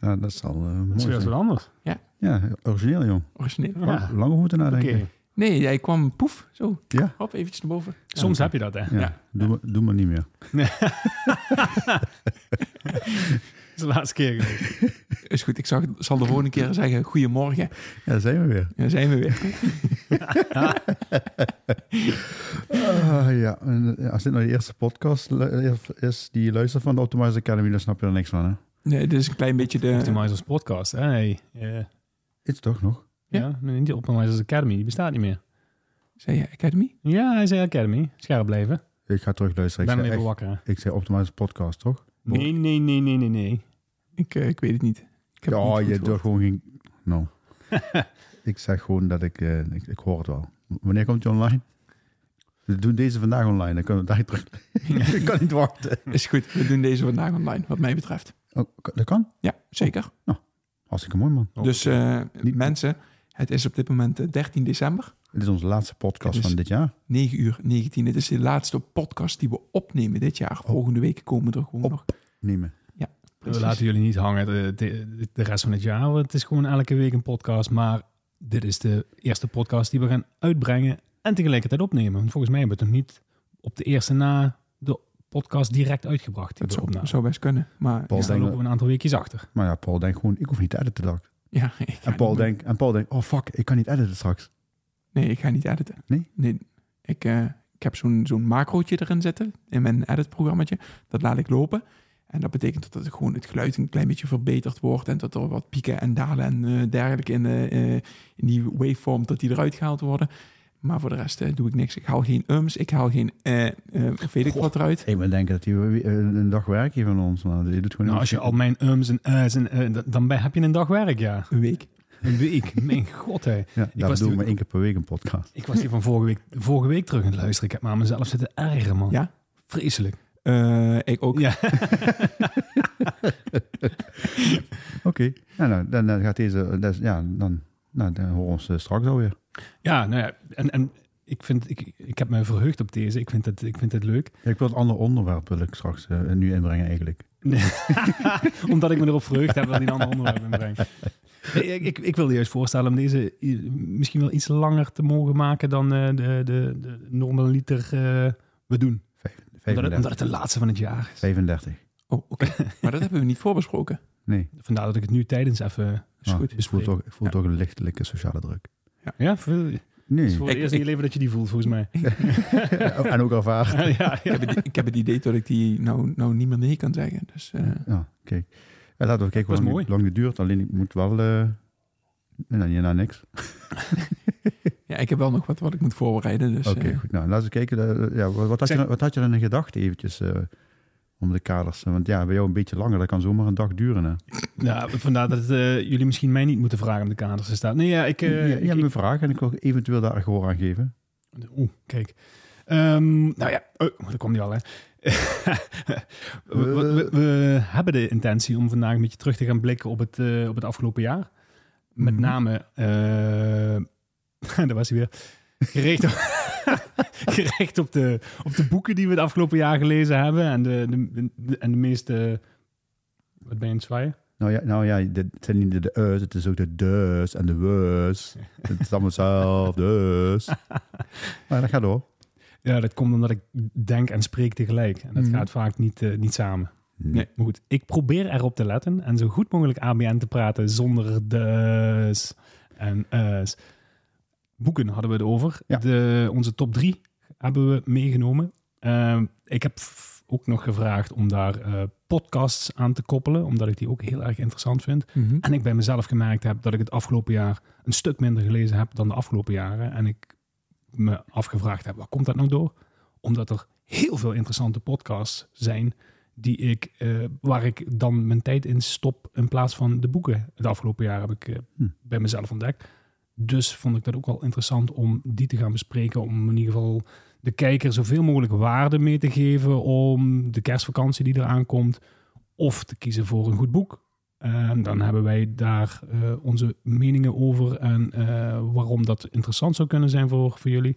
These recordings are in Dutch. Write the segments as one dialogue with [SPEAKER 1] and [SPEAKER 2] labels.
[SPEAKER 1] Ja, dat zal eh, mooi
[SPEAKER 2] Dat is weer wat anders.
[SPEAKER 1] Ja, origineel jong.
[SPEAKER 3] Origineel.
[SPEAKER 2] Ja.
[SPEAKER 1] Lang, lang over moeten
[SPEAKER 2] Oké.
[SPEAKER 1] nadenken.
[SPEAKER 3] Nee, jij kwam poef, zo.
[SPEAKER 1] Ja?
[SPEAKER 3] Hop, eventjes naar boven.
[SPEAKER 2] Soms heb je dat, hè?
[SPEAKER 1] Ja,
[SPEAKER 3] Ja.
[SPEAKER 1] Doe, maar- doe maar niet meer.
[SPEAKER 2] Dat is de laatste keer geweest.
[SPEAKER 3] Is goed, ik zag, zal de volgende keer zeggen goedemorgen.
[SPEAKER 1] Ja, daar zijn we weer.
[SPEAKER 3] Ja, zijn we weer.
[SPEAKER 1] Ah, ja, en, eh, als dit nou de eerste podcast is die je luistert van de Optimizer Academy, dan snap je er niks van, hè?
[SPEAKER 3] Nee, dit is een klein beetje de...
[SPEAKER 2] Optimizers podcast, hè? Hey, eh,
[SPEAKER 1] Is toch nog?
[SPEAKER 3] Ja.
[SPEAKER 2] ja, nee, niet de Optimizers Academy, die bestaat niet meer.
[SPEAKER 3] Zei je Academy?
[SPEAKER 2] Ja, hij zei Academy. Scherp blijven.
[SPEAKER 1] Ik ga terug luisteren. Ik
[SPEAKER 2] ben even
[SPEAKER 1] echt-
[SPEAKER 2] wakker.
[SPEAKER 1] ik zei Optimizer Podcast, toch?
[SPEAKER 2] Nee, nee, nee, nee, nee, nee.
[SPEAKER 3] Ik, eh, ik weet het niet. Ik heb het
[SPEAKER 1] Ja,
[SPEAKER 3] niet
[SPEAKER 1] je doet gewoon geen... No. ik zeg gewoon dat ik, eh, ik... Ik hoor het wel. Wanneer komt hij online? We doen deze vandaag online. Dan kunnen we daar terug... ik kan niet wachten.
[SPEAKER 3] Is goed, we doen deze vandaag online, wat mij betreft.
[SPEAKER 1] Oh, dat kan?
[SPEAKER 3] Ja, zeker.
[SPEAKER 1] Hartstikke mooi, man.
[SPEAKER 2] Oh,
[SPEAKER 3] dus eh,
[SPEAKER 1] Niet-
[SPEAKER 3] mensen, het is op dit moment eh, 13 december,
[SPEAKER 1] Dit is onze laatste podcast van dit jaar.
[SPEAKER 3] 9 uur 19. Het is de laatste podcast die we opnemen dit jaar. Volgende week komen er gewoon nog.
[SPEAKER 1] Nemen.
[SPEAKER 2] We
[SPEAKER 3] Precies.
[SPEAKER 2] laten jullie niet hangen de, de, de rest van het jaar. want Het is gewoon elke week een podcast. Maar dit is de eerste podcast die we gaan uitbrengen en tegelijkertijd opnemen. Want volgens mij hebben we het nog niet op de eerste na podcast direct uitgebracht.
[SPEAKER 3] Dat zou, best kunnen. Maar
[SPEAKER 1] Paul
[SPEAKER 3] ja,
[SPEAKER 1] denk-
[SPEAKER 2] lopen we een aantal weekjes achter.
[SPEAKER 1] Maar ja, Paul denkt gewoon... Ik hoef niet te editen, dag.
[SPEAKER 3] ja, ik ga
[SPEAKER 1] En Paul, denkt, en Paul denkt... Oh, fuck. Ik kan niet editen straks.
[SPEAKER 3] Nee, ik ga niet editen.
[SPEAKER 1] Nee?
[SPEAKER 3] Nee. Ik, eh, ik heb zo'n zo'n macrootje erin zitten in mijn editprogrammaatje. Dat laat ik lopen. En dat betekent dat het gewoon het geluid een klein beetje verbeterd wordt. En dat er wat pieken en dalen en eh, dergelijke in, de, eh, in die waveform, dat die eruit gehaald worden. Maar voor de rest eh, doe ik niks. Ik haal geen ums, ik haal geen eh, eh, weet ik
[SPEAKER 1] Goh.
[SPEAKER 3] wat eruit.
[SPEAKER 1] Ik ben denken dat hij eh, een dag werk heeft van ons. Maar je doet gewoon...
[SPEAKER 2] Nou, als je al mijn ums en uh's en eh, dan ben- heb je een dag werk, ja.
[SPEAKER 3] Een week.
[SPEAKER 2] Een week. Mijn god, hè.
[SPEAKER 1] Ja,
[SPEAKER 2] was
[SPEAKER 1] doen
[SPEAKER 2] toen-
[SPEAKER 1] we één keer per week een podcast.
[SPEAKER 2] Ik was hier van vorige week, vorige week terug aan het luisteren. Ik heb me aan mezelf zitten ergeren, man.
[SPEAKER 3] Ja?
[SPEAKER 2] Vreselijk.
[SPEAKER 3] Eh, ik ook.
[SPEAKER 2] Ja.
[SPEAKER 1] Oké. Ja, nou, dan, dan gaat deze... ja, dan, nou, dan horen we ons straks alweer.
[SPEAKER 2] Ja, nou ja, en, en ik, vind, ik, ik heb me verheugd op deze. Ik vind het, ik vind het leuk.
[SPEAKER 1] Ja, ik wil het andere onderwerp wil ik straks eh, nu inbrengen eigenlijk.
[SPEAKER 2] Omdat ik me erop verheugd heb, wil die een ander onderwerp inbrengen. Nee, ik, ik, ik wilde juist voorstellen om deze i- misschien wel iets langer te mogen maken dan eh, de, de, de normaliter eh, we doen.
[SPEAKER 1] Vijf-
[SPEAKER 2] Omdat het,
[SPEAKER 1] 35.
[SPEAKER 2] omdat het de laatste van het jaar is.
[SPEAKER 1] 35.
[SPEAKER 3] Oh, oké. maar dat hebben we niet voorbesproken.
[SPEAKER 1] Nee.
[SPEAKER 2] Vandaar dat ik het nu tijdens even...
[SPEAKER 3] Is
[SPEAKER 1] Ah,
[SPEAKER 3] goed.
[SPEAKER 1] ik voel, toch, ik voel
[SPEAKER 3] Ja.
[SPEAKER 1] toch een lichtelijke sociale druk.
[SPEAKER 2] Ja, voor, het
[SPEAKER 1] Nee.
[SPEAKER 2] is voor het
[SPEAKER 3] Ik-
[SPEAKER 2] eerst in je leven dat je die voelt, volgens mij.
[SPEAKER 1] en ook ervaar.
[SPEAKER 2] ja, ja.
[SPEAKER 3] Ik heb, het, ik heb het idee dat ik die nou, nou niet meer nee kan zeggen. Dus eh,
[SPEAKER 1] Ja, kijk. Ja, laten we kijken hoe lang, lang het duurt. Alleen ik moet wel... eh nou, niet naar niks.
[SPEAKER 3] ja, ik heb wel nog wat wat ik moet voorbereiden. Dus
[SPEAKER 1] Oké,
[SPEAKER 3] eh,
[SPEAKER 1] goed. Nou, laten we kijken. eh, ja, wat, wat, had je, wat had je dan in gedachten eventjes eh, om de kaders? Want ja, bij jou een beetje langer. Dat kan zomaar een dag duren. Hè?
[SPEAKER 2] Ja, vandaar dat eh, jullie misschien mij niet moeten vragen om de kaders te staan. Nee, ja, ik...
[SPEAKER 1] ja,
[SPEAKER 2] ik-
[SPEAKER 1] hebt
[SPEAKER 2] ik-
[SPEAKER 1] een vraag en ik wil eventueel daar gehoor aan geven.
[SPEAKER 2] Oeh, kijk. Ehm, nou ja, oh, daar kwam die al, hè. we, we- we hebben de intentie om vandaag een beetje terug te gaan blikken op het, eh, op het afgelopen jaar. Met
[SPEAKER 1] Mhm.
[SPEAKER 2] name, daar was hij weer, gericht op, gericht op, de, op de boeken die we het afgelopen jaar gelezen hebben. En de, de, de- en de meeste, wat ben je aan het zwaaien?
[SPEAKER 1] Nou ja, nou ja dit het zijn niet de, us, het is ook de dus en de wus. Het is allemaal hetzelfde, dus. Maar dat gaat door.
[SPEAKER 2] Ja, dat komt omdat ik denk en spreek tegelijk. En dat
[SPEAKER 1] Mhm.
[SPEAKER 2] gaat vaak niet, eh, niet samen.
[SPEAKER 3] Nee.
[SPEAKER 2] Maar goed, ik probeer erop te letten en zo goed mogelijk ABN te praten zonder dus en us. Boeken hadden we het over.
[SPEAKER 1] Ja.
[SPEAKER 2] De, onze top drie hebben we meegenomen. Ehm, ik heb ook nog gevraagd om daar eh, podcasts aan te koppelen, omdat ik die ook heel erg interessant vind.
[SPEAKER 3] Mhm.
[SPEAKER 2] En ik bij mezelf gemerkt heb dat ik het afgelopen jaar een stuk minder gelezen heb dan de afgelopen jaren. En ik me afgevraagd heb, waar komt dat nou door? Omdat er heel veel interessante podcasts zijn die ik, eh, waar ik dan mijn tijd in stop in plaats van de boeken. Het afgelopen jaar heb ik eh,
[SPEAKER 1] Hm.
[SPEAKER 2] bij mezelf ontdekt. Dus vond ik dat ook wel interessant om die te gaan bespreken. Om in ieder geval de kijker zoveel mogelijk waarde mee te geven om de kerstvakantie die eraan komt. Of te kiezen voor een goed boek. En dan hebben wij daar eh, onze meningen over en eh, waarom dat interessant zou kunnen zijn voor, voor jullie.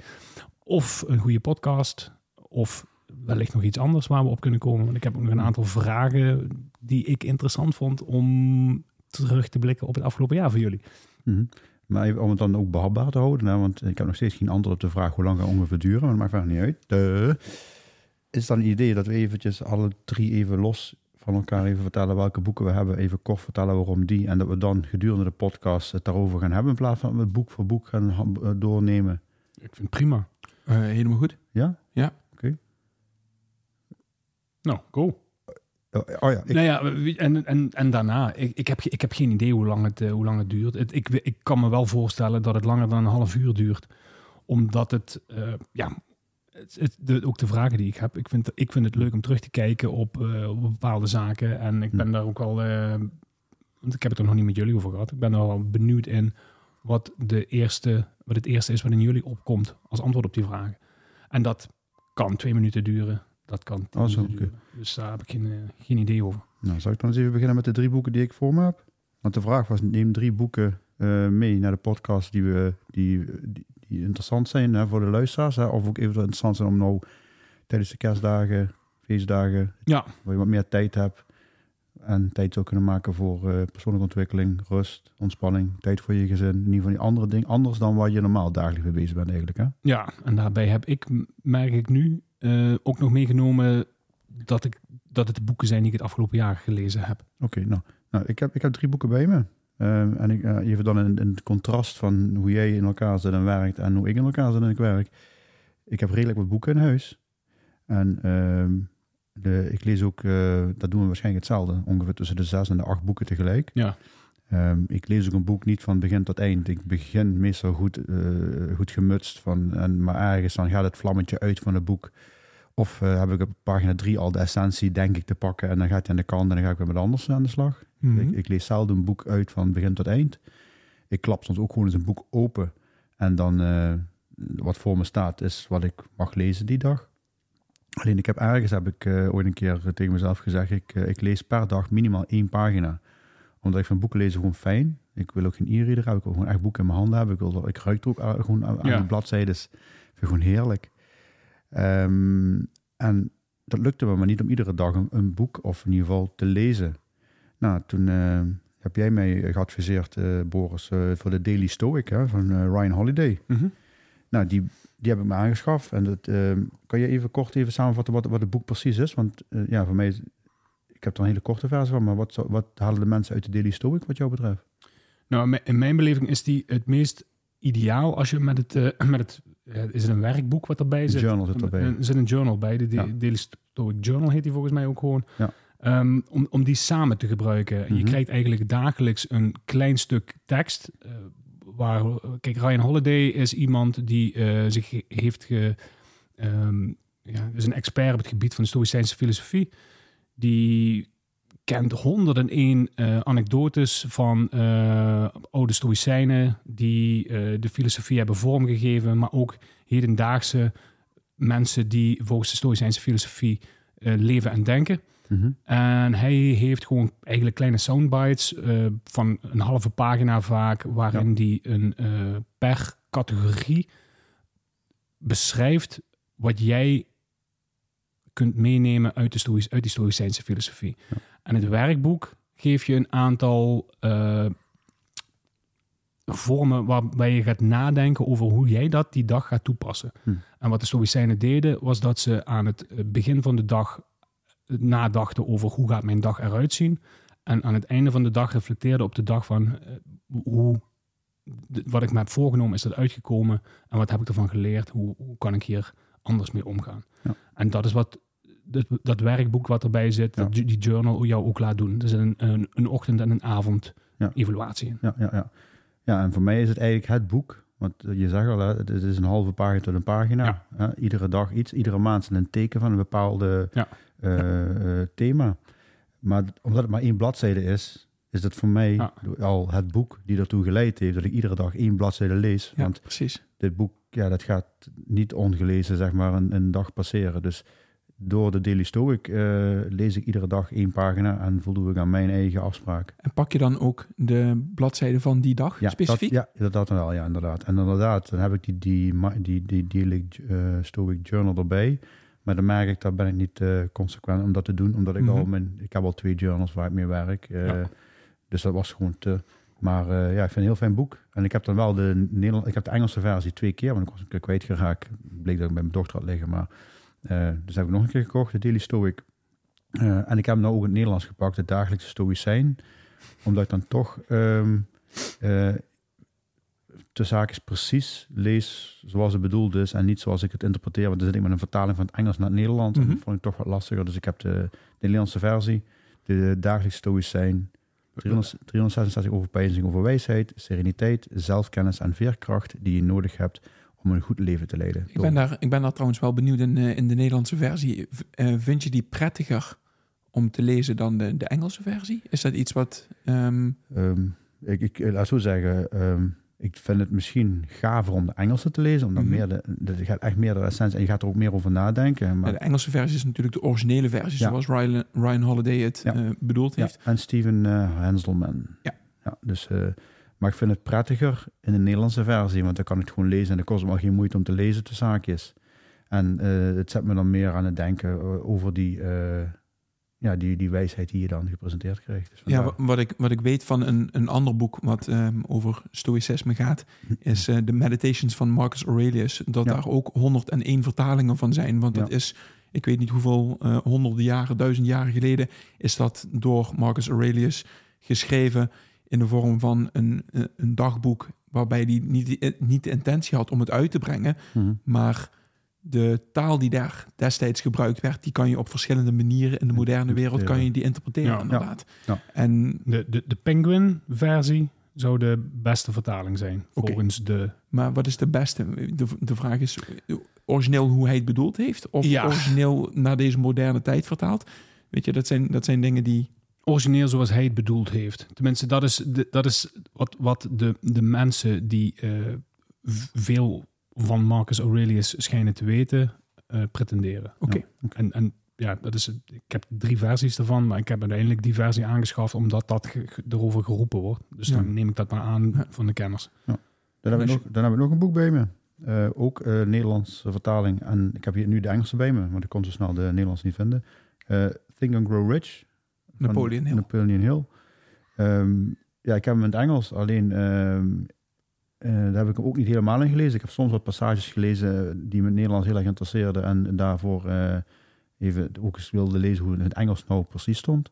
[SPEAKER 2] Of een goede podcast. Of wellicht nog iets anders waar we op kunnen komen. Want ik heb ook nog een aantal vragen die ik interessant vond om terug te blikken op het afgelopen jaar voor jullie.
[SPEAKER 1] Mhm. Maar even om het dan ook behapbaar te houden, want ik heb nog steeds geen antwoord op de vraag hoe lang het ongeveer duren, maar dat maakt verder niet uit. Eh, is dan het idee dat we eventjes alle drie even los van elkaar even vertellen welke boeken we hebben, even kort vertellen waarom die, en dat we dan gedurende de podcast het daarover gaan hebben in plaats van het boek voor boek gaan doornemen.
[SPEAKER 2] Ik vind het prima.
[SPEAKER 3] Eh, helemaal goed.
[SPEAKER 1] Ja?
[SPEAKER 2] Nou, go.
[SPEAKER 1] Oh, oh ja, ik,
[SPEAKER 2] Nou ja, en, en, en daarna, ik, ik, heb, ik heb geen idee hoe lang het, eh, hoe lang het duurt. Het, ik, ik kan me wel voorstellen dat het langer dan een half uur duurt. Omdat het, eh, ja, het, het- de, ook de vragen die ik heb. Ik vind, ik vind het leuk om terug te kijken op, eh, op bepaalde zaken. En ik ben daar ook wel, eh, want ik heb het er nog niet met jullie over gehad. Ik ben er wel benieuwd in wat, de eerste, wat het eerste is wat in jullie opkomt als antwoord op die vragen. En dat kan twee minuten duren. Dat kan tien
[SPEAKER 1] Oh, zo.
[SPEAKER 2] Dus daar heb ik geen, eh, geen idee over.
[SPEAKER 1] nou, zal ik dan eens even beginnen met de drie boeken die ik voor me heb? Want de vraag was, neem drie boeken eh, mee naar de podcast die, we, die, die, die interessant zijn hè, voor de luisteraars. Hè, of ook eventueel interessant zijn om nou tijdens de kerstdagen, feestdagen,
[SPEAKER 2] Ja,
[SPEAKER 1] waar je wat meer tijd hebt en tijd zou kunnen maken voor eh, persoonlijke ontwikkeling, rust, ontspanning, tijd voor je gezin. In ieder geval die andere dingen, anders dan waar je normaal dagelijks mee bezig bent eigenlijk. Hè?
[SPEAKER 2] Ja, en daarbij heb ik, merk ik nu, eh, ook nog meegenomen dat, ik, dat het de boeken zijn die ik het afgelopen jaar gelezen heb.
[SPEAKER 1] Oké, nou, nou ik, heb, ik heb drie boeken bij me. Ehm, en ik, eh, even dan in, in het contrast van hoe jij in elkaar zit en werkt en hoe ik in elkaar zit en ik werk. Ik heb redelijk wat boeken in huis. En ehm, de, ik lees ook, eh, dat doen we waarschijnlijk hetzelfde, ongeveer tussen de zes en de acht boeken tegelijk.
[SPEAKER 2] Ja.
[SPEAKER 1] Ehm, ik lees ook een boek niet van begin tot eind. Ik begin meestal goed, eh, goed gemutst, van, en, maar ergens dan gaat het vlammetje uit van het boek. Of eh, heb ik op pagina drie al de essentie, denk ik, te pakken. En dan gaat hij aan de kant en dan ga ik weer met anders aan de slag.
[SPEAKER 3] Mhm.
[SPEAKER 1] Ik, ik lees zelden een boek uit van begin tot eind. Ik klap soms ook gewoon eens een boek open. En dan eh, wat voor me staat is wat ik mag lezen die dag. Alleen ik heb ergens, heb ik ooit een keer tegen mezelf gezegd, ik, ik lees per dag minimaal één pagina. Omdat ik van boeken lezen gewoon fijn. Ik wil ook geen e-reader hebben. Ik wil gewoon echt boeken in mijn handen hebben. Ik, wil, ik ruik er ook aan- gewoon aan,
[SPEAKER 2] Ja.
[SPEAKER 1] de bladzijden. Ik vind gewoon heerlijk. Ehm, en dat lukte me maar niet om iedere dag een, een boek of in ieder geval te lezen. Nou, toen eh, heb jij mij geadviseerd, eh, Boris, eh, voor de Daily Stoic hè, van Ryan Holiday.
[SPEAKER 2] Mhm.
[SPEAKER 1] Nou, die, die heb ik me aangeschaft. En dat, ehm, kan je even kort even samenvatten wat, wat het boek precies is? Want ja, voor mij, ik heb er een hele korte versie van, maar wat, wat halen de mensen uit de Daily Stoic wat jou betreft?
[SPEAKER 2] Nou, in mijn- in mijn beleving is die het meest ideaal als je met het, eh, met het eh, is het een werkboek wat erbij zit?
[SPEAKER 1] journal zit erbij.
[SPEAKER 2] Er zit een journal bij, de, de
[SPEAKER 1] Ja.
[SPEAKER 2] Daily Stoic Journal heet die volgens mij ook gewoon.
[SPEAKER 1] Ja.
[SPEAKER 2] Ehm, om, om die samen te gebruiken. Je
[SPEAKER 1] Mhm.
[SPEAKER 2] krijgt eigenlijk dagelijks een klein stuk tekst. eh, waar, kijk, Ryan Holiday is iemand die zich he- heeft ge, ehm, ja, is een expert op het gebied van de Stoïcijnse filosofie. Die kent 101 eh anekdotes van eh, oude Stoïcijnen die eh, de filosofie hebben vormgegeven, maar ook hedendaagse mensen die volgens de Stoïcijnse filosofie leven en denken.
[SPEAKER 1] Mhm.
[SPEAKER 2] En hij heeft gewoon eigenlijk kleine soundbites van een halve pagina vaak, waarin hij een per categorie beschrijft wat jij kunt meenemen uit, de Stoïs, uit die Stoïcijnse filosofie. En het werkboek geeft je een aantal eh, vormen waarbij je gaat nadenken over hoe jij dat die dag gaat toepassen.
[SPEAKER 1] Hm.
[SPEAKER 2] En wat de Stoïcijnen deden, was dat ze aan het eh, begin van de dag nadachten over hoe gaat mijn dag eruit zien. En aan het einde van de dag reflecteerden op de dag van eh, hoe wat ik me heb voorgenomen, is dat uitgekomen. En wat heb ik ervan geleerd? Hoe, hoe kan ik hier anders mee omgaan?
[SPEAKER 1] Ja.
[SPEAKER 2] En dat is wat dat, dat werkboek wat erbij zit,
[SPEAKER 1] Ja.
[SPEAKER 2] dat die journal jou ook laat doen. Dus een, een, een ochtend- en een avond
[SPEAKER 1] Ja.
[SPEAKER 2] evaluatie.
[SPEAKER 1] Ja, ja, ja. ja, en voor mij is het eigenlijk het boek. Want je zegt al, het is een halve pagina tot een pagina.
[SPEAKER 2] Ja.
[SPEAKER 1] Iedere dag iets, iedere maand een teken van een bepaalde eh, eh, thema. Maar omdat het maar één bladzijde is, is het voor mij
[SPEAKER 2] Ja.
[SPEAKER 1] al het boek die ertoe geleid heeft dat ik iedere dag één bladzijde lees.
[SPEAKER 3] Ja,
[SPEAKER 1] Want
[SPEAKER 3] precies.
[SPEAKER 1] dit boek, ja, dat gaat niet ongelezen, zeg maar, een, een dag passeren. Dus door de Daily Stoic eh, lees ik iedere dag één pagina en voldoe ik aan mijn eigen afspraak.
[SPEAKER 3] En pak je dan ook de bladzijde van die dag
[SPEAKER 1] Ja,
[SPEAKER 3] specifiek?
[SPEAKER 1] Dat, ja, dat, wel, ja, inderdaad. En inderdaad, dan heb ik die, die, die, die Daily eh, Stoic Journal erbij. Maar dan merk ik, dat ben ik niet eh, consequent om dat te doen. Omdat ik
[SPEAKER 3] Mhm.
[SPEAKER 1] al mijn, ik heb al twee journals waar ik mee werk.
[SPEAKER 2] Ja.
[SPEAKER 1] Dus dat was gewoon te... Maar ja, ik vind het een heel fijn boek. En ik heb dan wel de Nederland, ik heb de Engelse versie twee keer, want ik was een keer kwijtgeraakt. Bleek dat ik bij mijn dochter had liggen. Maar, dus heb ik nog een keer gekocht, de Daily Stoic. Eh, en ik heb hem nou ook in het Nederlands gepakt, het dagelijkse Stoïcijn. Omdat ik dan toch ehm eh, de zaak precies lees zoals het bedoeld is en niet zoals ik het interpreteer. Want dan zit ik met een vertaling van het Engels naar het Nederlands. En
[SPEAKER 3] Mhm.
[SPEAKER 1] dat vond ik toch wat lastiger. Dus ik heb de, de Nederlandse versie, de dagelijkse Stoïcijn. 300 366 overpeinzing over wijsheid, sereniteit, zelfkennis en veerkracht die je nodig hebt om een goed leven te leiden.
[SPEAKER 3] Ik ben, daar, ik ben daar trouwens wel benieuwd in, eh, in de Nederlandse versie. Eh, vind je die prettiger om te lezen dan de, de Engelse versie? Is dat iets wat... ehm,
[SPEAKER 1] Ehm, ik, ik eh, laat zo zeggen, ehm, ik vind het misschien gaver om de Engelse te lezen, omdat
[SPEAKER 3] Mhm.
[SPEAKER 1] meer de, de, je gaat echt meer de essentie en je gaat er ook meer over nadenken. Maar,
[SPEAKER 3] de Engelse versie is natuurlijk de originele versie,
[SPEAKER 1] Ja.
[SPEAKER 3] zoals Ryan, Ryan Holiday het
[SPEAKER 1] Ja.
[SPEAKER 3] bedoeld
[SPEAKER 1] ja,
[SPEAKER 3] heeft.
[SPEAKER 1] en Steven Henselman.
[SPEAKER 3] Ja.
[SPEAKER 1] ja dus, maar ik vind het prettiger in de Nederlandse versie, want dan kan ik het gewoon lezen en het kost me geen moeite om te lezen te zaakjes. En eh, het zet me dan meer aan het denken eh, over die, eh, ja, die, die wijsheid die je dan gepresenteerd krijgt. Dus
[SPEAKER 3] Ja, wat ik, wat ik weet van een, een ander boek wat ehm, over stoïcisme gaat, is de Meditations van Marcus Aurelius. Dat
[SPEAKER 1] Ja.
[SPEAKER 3] daar ook 101 vertalingen van zijn. Want dat
[SPEAKER 1] Ja.
[SPEAKER 3] is, ik weet niet hoeveel eh, honderden jaren, duizend jaren geleden, is dat door Marcus Aurelius geschreven in de vorm van een, eh, een dagboek. Waarbij hij niet, eh, niet de intentie had om het uit te brengen,
[SPEAKER 1] Mhm.
[SPEAKER 3] maar de taal die daar destijds gebruikt werd, die kan je op verschillende manieren in de moderne wereld kan je die interpreteren
[SPEAKER 2] Ja.
[SPEAKER 3] inderdaad.
[SPEAKER 1] Ja.
[SPEAKER 3] En
[SPEAKER 2] De, de, de Penguin-versie zou de beste vertaling zijn, volgens de...
[SPEAKER 3] Maar wat is de beste? De, de vraag is origineel hoe hij het bedoeld heeft? Of
[SPEAKER 2] Ja.
[SPEAKER 3] origineel naar deze moderne tijd vertaald? Weet je, dat zijn, dat zijn dingen die...
[SPEAKER 2] origineel zoals hij het bedoeld heeft. Tenminste, dat is, de, dat is wat, wat de, de mensen die eh, veel van Marcus Aurelius schijnen te weten, eh, pretenderen.
[SPEAKER 3] Oké.
[SPEAKER 1] Ja.
[SPEAKER 2] En, en ja, dat is, ik heb drie versies ervan, maar ik heb uiteindelijk die versie aangeschaft omdat dat ge- erover geroepen wordt. Dus dan
[SPEAKER 3] Ja.
[SPEAKER 2] neem ik dat maar aan
[SPEAKER 3] Ja.
[SPEAKER 2] van de kenners.
[SPEAKER 1] Dan heb, ik
[SPEAKER 3] Als
[SPEAKER 1] nog, dan heb ik nog een boek bij me. Eh, ook Nederlandse vertaling. En ik heb hier nu de Engelse bij me, want ik kon zo snel de Nederlands niet vinden. Eh, Think and Grow Rich.
[SPEAKER 3] Napoleon Hill.
[SPEAKER 1] Napoleon Hill. Ehm, ja, ik heb hem in het Engels, alleen ehm, eh, daar heb ik hem ook niet helemaal in gelezen. Ik heb soms wat passages gelezen die me in het Nederlands heel erg interesseerden en daarvoor eh, even ook eens wilde lezen hoe het in het Engels nou precies stond.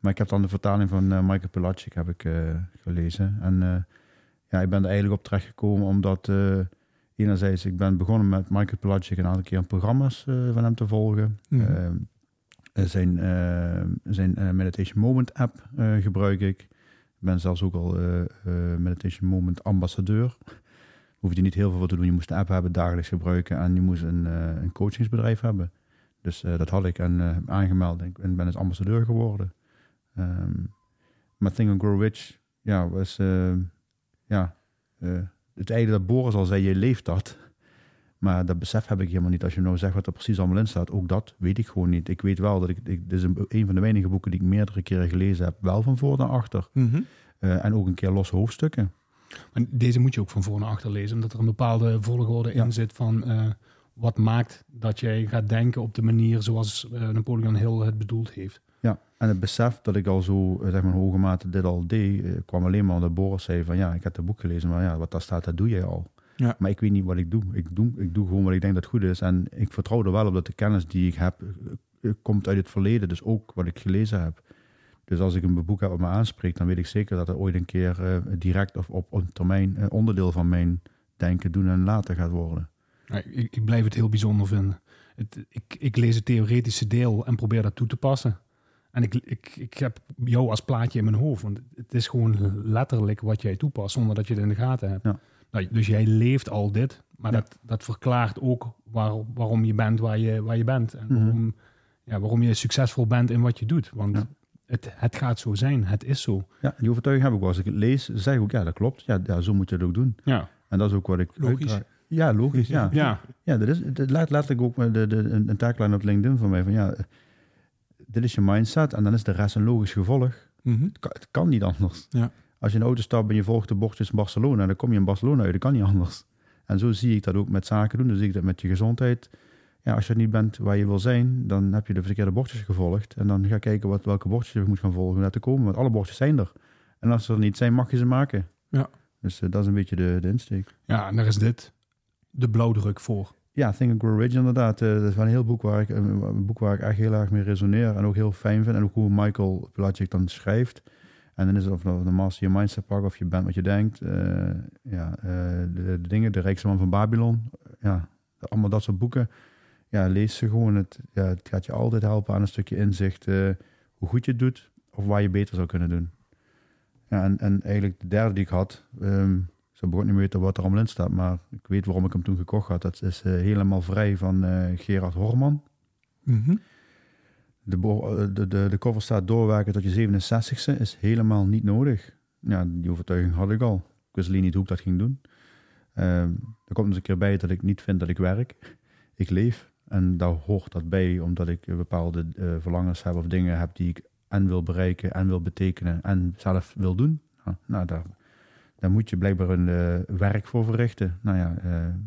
[SPEAKER 1] Maar ik heb dan de vertaling van eh, Michael Pilatschik heb ik, eh, gelezen. En eh, ja, ik ben er eigenlijk op terechtgekomen omdat eh, enerzijds ik ben begonnen met Michael Pilatschik een aantal keer programma's eh, van hem te volgen.
[SPEAKER 3] Mhm.
[SPEAKER 1] Ehm, eh, zijn eh, zijn eh, Meditation Moment app eh, gebruik ik. Ik ben zelfs ook al eh, eh, Meditation Moment ambassadeur. Hoef je niet heel veel te doen. Je moest de app hebben, dagelijks gebruiken en je moest een, eh, een coachingsbedrijf hebben. Dus eh, dat had ik en eh, aangemeld en, en ben dus ambassadeur geworden. Ehm maar Think and Grow Rich, ja, was eh, ja, eh, het einde dat Boris al zei, je leeft dat. Maar dat besef heb ik helemaal niet. Als je nou zegt wat er precies allemaal in staat, ook dat weet ik gewoon niet. Ik weet wel dat ik, ik dit is een, een van de weinige boeken die ik meerdere keren gelezen heb, wel van voor naar achter.
[SPEAKER 3] Mhm.
[SPEAKER 1] Eh, en ook een keer losse hoofdstukken.
[SPEAKER 2] Maar deze moet je ook van voor naar achter lezen, omdat er een bepaalde volgorde
[SPEAKER 1] Ja.
[SPEAKER 2] in zit van eh, wat maakt dat jij gaat denken op de manier zoals eh, Napoleon Hill het bedoeld heeft.
[SPEAKER 1] Ja, en het besef dat ik al zo, zeg maar, hoge mate dit al deed, kwam alleen maar omdat Boris zei van ja, ik heb het boek gelezen, maar ja, wat daar staat, dat doe jij al.
[SPEAKER 3] Ja.
[SPEAKER 1] Maar ik weet niet wat ik doe. Ik, doe. ik doe gewoon wat ik denk dat goed is. En ik vertrouw er wel op dat de kennis die ik heb, eh, eh, komt uit het verleden. Dus ook wat ik gelezen heb. Dus als ik een boek heb wat me aanspreekt, dan weet ik zeker dat het ooit een keer eh, direct of op een termijn eh, onderdeel van mijn denken, doen en laten gaat worden.
[SPEAKER 2] Ja, ik, ik blijf het heel bijzonder vinden. Het, ik, ik lees het theoretische deel en probeer dat toe te passen. En ik, ik, ik heb jou als plaatje in mijn hoofd. Want het is gewoon letterlijk wat jij toepast zonder dat je het in de gaten hebt.
[SPEAKER 1] Ja.
[SPEAKER 2] Nou, dus jij leeft al dit. Maar
[SPEAKER 1] Ja.
[SPEAKER 2] dat, dat verklaart ook waar, waarom je bent waar je, waar je bent. En
[SPEAKER 1] Mhm.
[SPEAKER 2] waarom, ja, waarom je succesvol bent in wat je doet. Want
[SPEAKER 1] Ja.
[SPEAKER 2] het, het gaat zo zijn. Het is zo.
[SPEAKER 1] Ja, die overtuiging heb ik wel. Als ik het lees, zeg ik ook, ja, dat klopt. Ja, ja, zo moet je het ook doen.
[SPEAKER 2] Ja,
[SPEAKER 1] En dat is ook wat ik...
[SPEAKER 3] Logisch.
[SPEAKER 1] Ja, logisch, ja.
[SPEAKER 2] ja.
[SPEAKER 1] Ja, dat is dat laat letterlijk ook met de, de, een, tagline op LinkedIn van mij. Van ja, dit is je mindset en dan is de rest een logisch gevolg.
[SPEAKER 3] Mhm.
[SPEAKER 1] Het kan, het kan niet anders.
[SPEAKER 3] Ja.
[SPEAKER 1] Als je in de auto stapt en je volgt de bordjes Barcelona, dan kom je in Barcelona uit. Dat kan niet anders. En zo zie ik dat ook met zaken doen. Dan zie ik dat met je gezondheid. Ja, als je niet bent waar je wil zijn, dan heb je de verkeerde bordjes gevolgd. En dan ga kijken wat, welke bordjes je moet gaan volgen om daar te komen. Want alle bordjes zijn er. En als ze er niet zijn, mag je ze maken.
[SPEAKER 3] Ja.
[SPEAKER 1] Dus eh, dat is een beetje de, de insteek.
[SPEAKER 2] ja, en daar is dit de blauwdruk voor.
[SPEAKER 1] Ja, Think and Grow Rich inderdaad. Eh, dat is wel een heel boek waar ik, een, een boek waar ik echt heel erg mee resoneer en ook heel fijn vind. En ook hoe Michael Pilacic dan schrijft. En dan is het of de Master Your Mindset pak of je bent wat je denkt. Eh, ja, eh, de, dingen, de rijkste man van Babylon. Ja, allemaal dat soort boeken. Ja, lees ze gewoon. Het, ja, het gaat je altijd helpen aan een stukje inzicht eh, hoe goed je het doet of waar je beter zou kunnen doen. Ja, en, en eigenlijk de derde die ik had, ehm, ik zou ook niet weten wat er allemaal in staat, maar ik weet waarom ik hem toen gekocht had. Dat is helemaal vrij van Gerard Horman.
[SPEAKER 3] Mhm.
[SPEAKER 1] De, eh, de, de, de cover staat doorwerken tot je 67ste is helemaal niet nodig. Ja, die overtuiging had ik al. Ik wist alleen niet hoe ik dat ging doen. Ehm, er komt eens een keer bij dat ik niet vind dat ik werk. Ik leef. En daar hoort dat bij, omdat ik bepaalde eh, verlangens heb of dingen heb die ik en wil bereiken en wil betekenen en zelf wil doen. Nou, daar, moet je blijkbaar een eh, werk voor verrichten. Nou ja,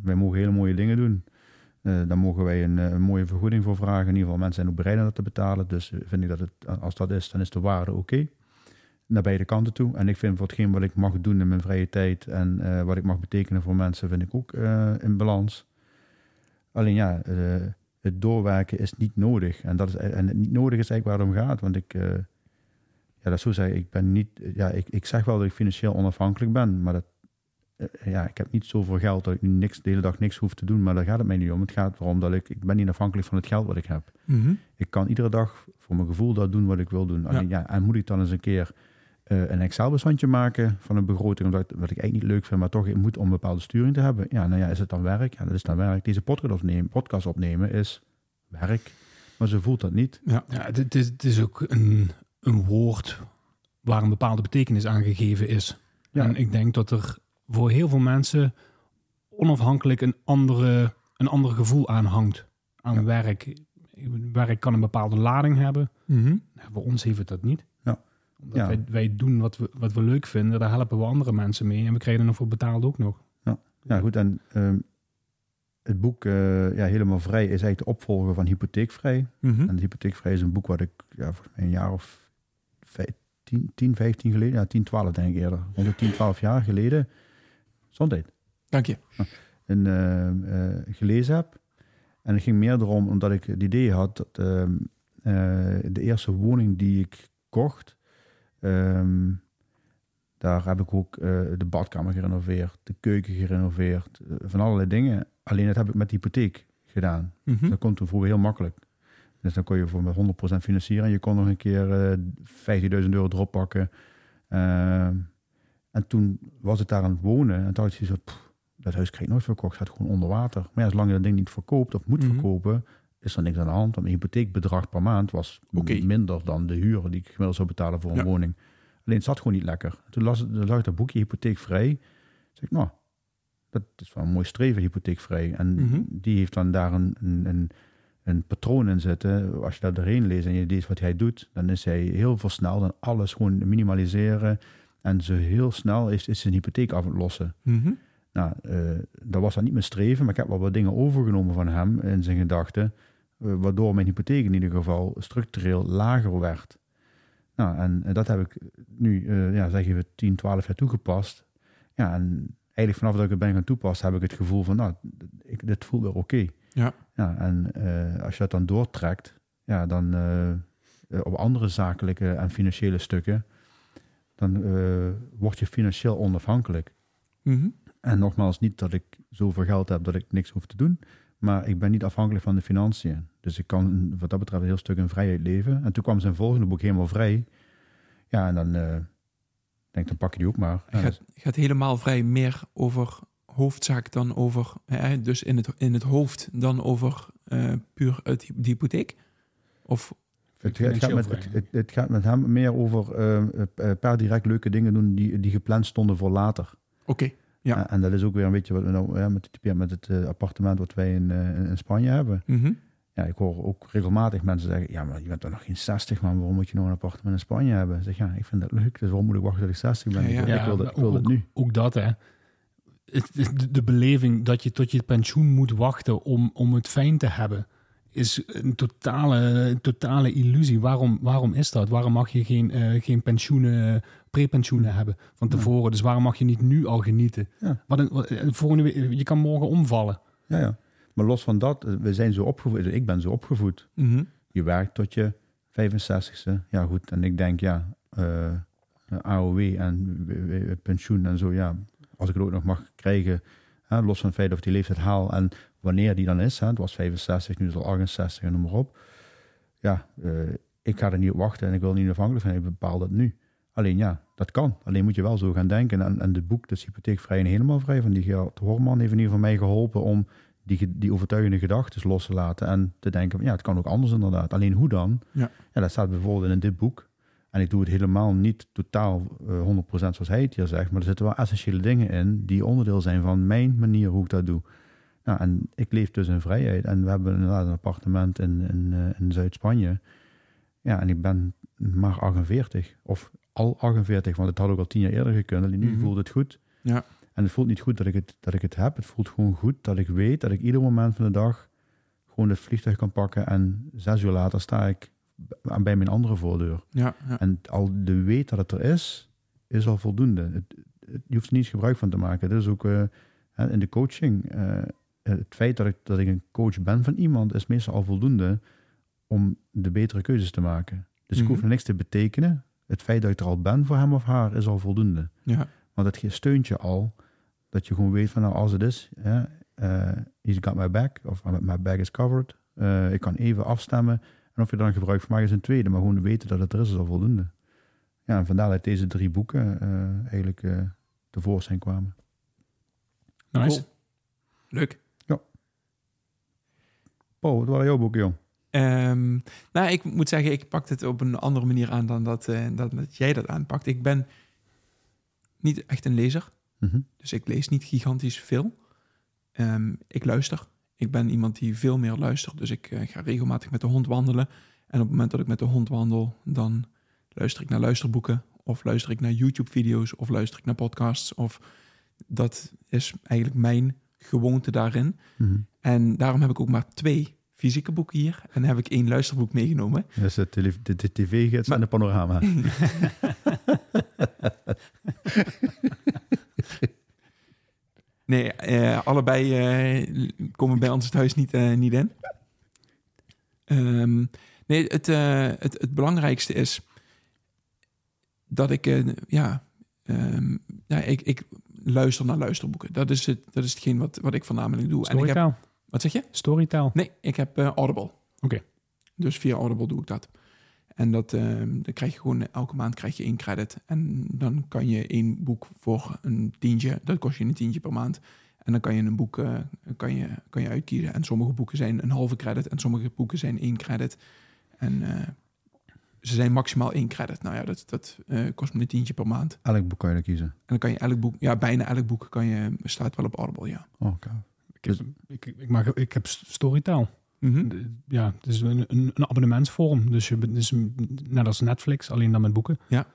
[SPEAKER 1] wij mogen hele mooie dingen doen. Eh daar mogen wij een, eh, een mooie vergoeding voor vragen. In ieder geval, mensen zijn ook bereid om dat te betalen. Dus eh, vind ik dat het, als dat is, dan is de waarde oké. Naar beide kanten toe. En ik vind voor hetgeen wat ik mag doen in mijn vrije tijd en wat ik mag betekenen voor mensen, vind ik ook in balans. Alleen ja, het doorwerken is niet nodig. En, dat is, en het niet nodig is eigenlijk waar het om gaat. Want ik, ja, dat zo zeggen, ik ben niet, ja, ik, ik zeg wel dat ik financieel onafhankelijk ben, maar dat, ja, ik heb niet zoveel geld dat ik nu niks, de hele dag niks hoef te doen, maar daar gaat het mij niet om. Het gaat erom dat ik, ik ben niet afhankelijk van het geld wat ik heb.
[SPEAKER 3] Mhm.
[SPEAKER 1] Ik kan iedere dag voor mijn gevoel dat doen wat ik wil doen. Alleen, ja. en moet ik dan eens een keer eh, een Excel-bestandje maken van een begroting, omdat, wat ik eigenlijk niet leuk vind, maar toch moet om een bepaalde sturing te hebben. Ja, nou ja, is het dan werk? Ja, dat is dan werk. Deze podcast opnemen, podcast opnemen is werk, maar ze voelt dat niet.
[SPEAKER 2] Ja, het, het is, het is ook een, een woord waar een bepaalde betekenis aan gegeven is.
[SPEAKER 1] Ja.
[SPEAKER 2] En ik denk dat er voor heel veel mensen onafhankelijk een, andere, een ander gevoel aan hangt. Aan
[SPEAKER 1] Ja.
[SPEAKER 2] werk. Werk kan een bepaalde lading hebben.
[SPEAKER 3] Mhm.
[SPEAKER 2] Nou, voor ons heeft het dat niet.
[SPEAKER 1] Ja.
[SPEAKER 2] Omdat
[SPEAKER 1] Ja.
[SPEAKER 2] Wij, wij doen wat we, wat we leuk vinden. Daar helpen we andere mensen mee. En we krijgen er voor betaald ook nog.
[SPEAKER 1] Ja, goed. En ehm, het boek eh, ja, Helemaal Vrij is eigenlijk de opvolger van Hypotheekvrij.
[SPEAKER 3] Mhm.
[SPEAKER 1] En Hypotheekvrij is een boek wat ik ja, volgens mij een jaar of vijf- 10, 10 15 geleden, ja, 10, 12 denk ik eerder, rond de 10, 12 jaar geleden, zondag,
[SPEAKER 3] Dank je.
[SPEAKER 1] een, eh, eh, gelezen heb. En het ging meer erom omdat ik het idee had dat ehm, eh, de eerste woning die ik kocht, ehm, daar heb ik ook de badkamer gerenoveerd, de keuken gerenoveerd, van allerlei dingen. Alleen dat heb ik met de hypotheek gedaan.
[SPEAKER 3] Mhm.
[SPEAKER 1] Dat kon toen vroeger heel makkelijk. Dus dan kon je voor met 100% financieren. En je kon nog een keer eh 15.000 euro erop pakken. Ehm, en toen was ik daar aan het wonen. En toen had pff, dat huis krijg ik nooit verkocht. Het gaat gewoon onder water. Maar ja, zolang je dat ding niet verkoopt of moet
[SPEAKER 3] Mhm.
[SPEAKER 1] verkopen, is er niks aan de hand. Want mijn hypotheekbedrag per maand was minder dan de huur die ik gemiddeld zou betalen voor een
[SPEAKER 3] Ja.
[SPEAKER 1] woning. Alleen het zat gewoon niet lekker. Toen las, lag ik dat boekje hypotheekvrij. Toen zei ik, nou, dat is wel een mooi streven, hypotheekvrij. En
[SPEAKER 3] Mhm.
[SPEAKER 1] die heeft dan daar een, een, een, een patroon in zitten. Als je dat erin leest en je leest wat hij doet, dan is hij heel veel snel dan alles gewoon minimaliseren. En zo heel snel is, is zijn hypotheek af het lossen.
[SPEAKER 3] Mhm.
[SPEAKER 1] Nou, eh, dat was dan niet mijn streven, maar ik heb wel wat dingen overgenomen van hem in zijn gedachten. eh, waardoor mijn hypotheek in ieder geval structureel lager werd. Nou, en, dat heb ik nu, eh, ja, zeg even 10, 12 jaar toegepast. Ja, en eigenlijk vanaf dat ik het ben gaan toepassen, heb ik het gevoel van, nou, ik, dit voelt weer oké.
[SPEAKER 3] Ja.
[SPEAKER 1] Ja, en als je dat dan doortrekt, ja, dan, op andere zakelijke en financiële stukken, dan eh, word je financieel onafhankelijk.
[SPEAKER 3] Mhm.
[SPEAKER 1] En nogmaals, niet dat ik zoveel geld heb dat ik niks hoef te doen, maar ik ben niet afhankelijk van de financiën. Dus ik kan wat dat betreft een heel stuk in vrijheid leven. En toen kwam zijn volgende boek helemaal vrij. Ja, en dan eh, denk ik, dan pak je die ook maar. Ja,
[SPEAKER 3] gaat, gaat helemaal vrij meer over hoofdzaak dan over, hè, dus in het, in het hoofd dan over eh, puur uit de hypotheek? Of,
[SPEAKER 1] Het, het, gaat met, het,
[SPEAKER 2] Financieel
[SPEAKER 1] het, het gaat met hem meer over eh, eh, per direct leuke dingen doen die, die gepland stonden voor later.
[SPEAKER 3] oké, Ja.
[SPEAKER 1] En, en dat is ook weer een beetje wat we nou ja, met, het, met het eh, appartement wat wij in, eh, in Spanje hebben.
[SPEAKER 3] Mhm.
[SPEAKER 1] Ja, ik hoor ook regelmatig mensen zeggen: Ja, maar je bent toch nog geen 60 man, waarom moet je nog een appartement in Spanje hebben? Ik zeg ja, ik vind dat leuk, dus waarom moet ik wachten tot ik 60 ben?
[SPEAKER 3] Ja, ja.
[SPEAKER 1] Ik, wil- ik
[SPEAKER 2] Ja,
[SPEAKER 1] wil, dat,
[SPEAKER 2] maar
[SPEAKER 1] ik wil dat nu.
[SPEAKER 2] Ook dat, hè. De beleving dat je tot je pensioen moet wachten om, om het fijn te hebben, is een totale, een totale illusie. Waarom, waarom is dat? Waarom mag je geen, eh, geen pensioenen, prepensioenen hebben van tevoren? Dus waarom mag je niet nu al genieten?
[SPEAKER 1] Ja.
[SPEAKER 2] Wat een, wat- eh, volgende week, je kan morgen omvallen.
[SPEAKER 1] Ja, ja. Maar los van dat, eh, we zijn zo opgevoed, ik ben zo opgevoed.
[SPEAKER 3] Mhm.
[SPEAKER 1] Je werkt tot je 65ste. Ja, goed. En ik denk, ja, AOW en pensioen en zo, ja, als ik het ook nog mag krijgen, hè, los van het feit of ik die leeftijd haal en wanneer die dan is. Hè, het was 65, nu is het al 68 en noem maar op. Ja, eh, ik ga er niet op wachten en ik wil niet afhankelijk zijn. Ik bepaal dat nu. Alleen ja, dat kan. Alleen moet je wel zo gaan denken. En, en het boek, dus hypotheekvrij en helemaal vrij van die Gerard Horman, heeft in ieder geval mij geholpen om die, die overtuigende gedachten los te laten. En te denken, ja, het kan ook anders inderdaad. Alleen hoe dan?
[SPEAKER 3] Ja.
[SPEAKER 1] ja dat staat bijvoorbeeld in dit boek. En ik doe het helemaal niet totaal eh 100% zoals hij het hier zegt. Maar er zitten wel essentiële dingen in die onderdeel zijn van mijn manier hoe ik dat doe. Nou, en ik leef dus in vrijheid. En we hebben inderdaad een appartement in, in, eh, in Zuid-Spanje. Ja, en ik ben maar 48. Of al 48, want het had ook al tien jaar eerder gekund. Alleen nu
[SPEAKER 3] Mhm.
[SPEAKER 1] voelt het goed.
[SPEAKER 3] Ja.
[SPEAKER 1] En het voelt niet goed dat ik het, dat ik het heb. Het voelt gewoon goed dat ik weet dat ik ieder moment van de dag gewoon het vliegtuig kan pakken. En zes uur later sta ik bij mijn andere voordeur.
[SPEAKER 3] Ja, ja.
[SPEAKER 1] En al de weet dat het er is, is al voldoende. Het, het- je hoeft er niet gebruik van te maken. Dat is ook eh, in de coaching. eh, het feit dat ik, dat ik een coach ben van iemand is meestal al voldoende om de betere keuzes te maken. Dus ik hoef
[SPEAKER 3] Mhm.
[SPEAKER 1] er niks te betekenen. Het feit dat ik er al ben voor hem of haar is al voldoende.
[SPEAKER 3] ja.
[SPEAKER 1] Want het steunt je al dat je gewoon weet van nou als het is, hè, eh, he's got my back of my back is covered. Eh, ik kan even afstemmen. En of je dan gebruik van maakt is een tweede. Maar gewoon weten dat het er is, is al voldoende. Ja, en vandaar dat deze drie boeken eh, eigenlijk eh tevoorschijn kwamen.
[SPEAKER 2] Nice.
[SPEAKER 3] Cool. Leuk.
[SPEAKER 1] Paul, wat waren jouw boeken, jong?
[SPEAKER 3] Ehm, nou, ik moet zeggen, ik pak het op een andere manier aan dan dat, eh, dan dat jij dat aanpakt. Ik ben niet echt een lezer,
[SPEAKER 1] Mhm.
[SPEAKER 3] dus ik lees niet gigantisch veel. Ehm, ik luister. Ik ben iemand die veel meer luistert, dus ik eh, ga regelmatig met de hond wandelen. En op het moment dat ik met de hond wandel, dan luister ik naar luisterboeken, of luister ik naar YouTube-video's, of luister ik naar podcasts. Of dat is eigenlijk mijn gewoonte daarin.
[SPEAKER 1] Mhm.
[SPEAKER 3] En daarom heb ik ook maar twee fysieke boeken hier. En heb ik één luisterboek meegenomen.
[SPEAKER 1] Dat is de, tele- de, de tv-gids
[SPEAKER 3] Maar-
[SPEAKER 1] en de panorama.
[SPEAKER 3] Nee, eh, allebei eh, komen bij ons thuis niet, eh, niet in. Ehm, nee, het, eh, het, het belangrijkste is dat ik, ja, ehm, ja ik, ik luister naar luisterboeken. Dat is, het, dat is hetgeen wat, wat ik voornamelijk doe. En ik heb. Wat zeg je?
[SPEAKER 2] Storytaal.
[SPEAKER 3] Nee, ik heb eh, Audible.
[SPEAKER 2] Oké.
[SPEAKER 3] Dus via Audible doe ik dat. En dat, ehm, dan krijg je gewoon elke maand krijg je één credit. En dan kan je één boek voor een tientje, dat kost je een tientje per maand. En dan kan je een boek eh, kan je, kan je uitkiezen. En sommige boeken zijn een halve credit en sommige boeken zijn één credit. En eh, ze zijn maximaal één credit. Nou ja, dat, dat eh, kost me een tientje per maand.
[SPEAKER 1] Elk boek kan je dan kiezen.
[SPEAKER 3] En dan kan je elk boek, ja, bijna elk boek kan je, staat wel op Audible, ja.
[SPEAKER 1] Oh, gaaf.
[SPEAKER 2] Ik heb, ik, ik, mag, ik heb Storytaal.
[SPEAKER 3] Mhm.
[SPEAKER 2] Ja, het is een, een, een abonnementsvorm. Dus je bent dus net als Netflix, alleen dan met boeken.
[SPEAKER 3] Ja.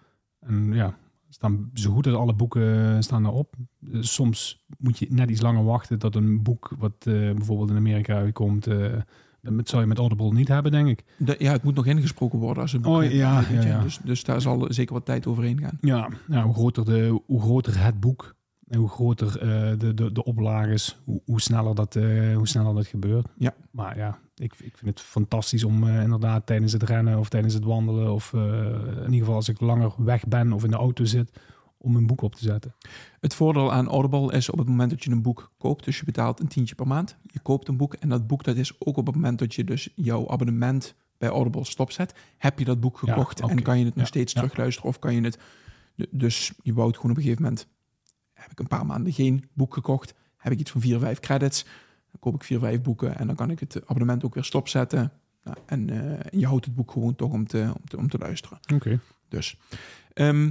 [SPEAKER 2] En ja, staan zo goed als alle boeken staan erop. Eh, Soms moet je net iets langer wachten dat een boek wat eh, bijvoorbeeld in Amerika uitkomt, eh, dat zou je met Audible niet hebben, denk ik.
[SPEAKER 3] De- ja, het moet nog ingesproken worden als een boek.
[SPEAKER 2] Oh,
[SPEAKER 3] hebt,
[SPEAKER 2] ja, ja, ja.
[SPEAKER 3] Dus, dus daar zal zeker wat tijd overheen gaan.
[SPEAKER 2] Ja, nou, hoe, groter de, hoe groter het boek, En hoe groter eh, de, de, de oplage is, hoe, hoe, sneller dat, eh, hoe sneller dat gebeurt.
[SPEAKER 3] Ja.
[SPEAKER 2] Maar ja, ik, ik vind het fantastisch om eh, inderdaad tijdens het rennen of tijdens het wandelen... of in ieder geval als ik langer weg ben of in de auto zit, om een boek op te zetten.
[SPEAKER 3] Het voordeel aan Audible is op het moment dat je een boek koopt, dus je betaalt een tientje per maand, je koopt een boek en dat boek dat is ook op het moment dat je dus jouw abonnement bij Audible stopzet, heb je dat boek
[SPEAKER 2] Ja,
[SPEAKER 3] gekocht en kan je het nog
[SPEAKER 2] Ja,
[SPEAKER 3] steeds
[SPEAKER 2] ja.
[SPEAKER 3] terugluisteren of kan je het, dus je bouwt gewoon op een gegeven moment, heb ik een paar maanden geen boek gekocht, heb ik iets van vier, vijf credits, dan koop ik vier, vijf boeken en dan kan ik het abonnement ook weer stopzetten Nou, en eh, je houdt het boek gewoon toch om te, om te, om te luisteren.
[SPEAKER 2] Oké.
[SPEAKER 3] Dus ehm,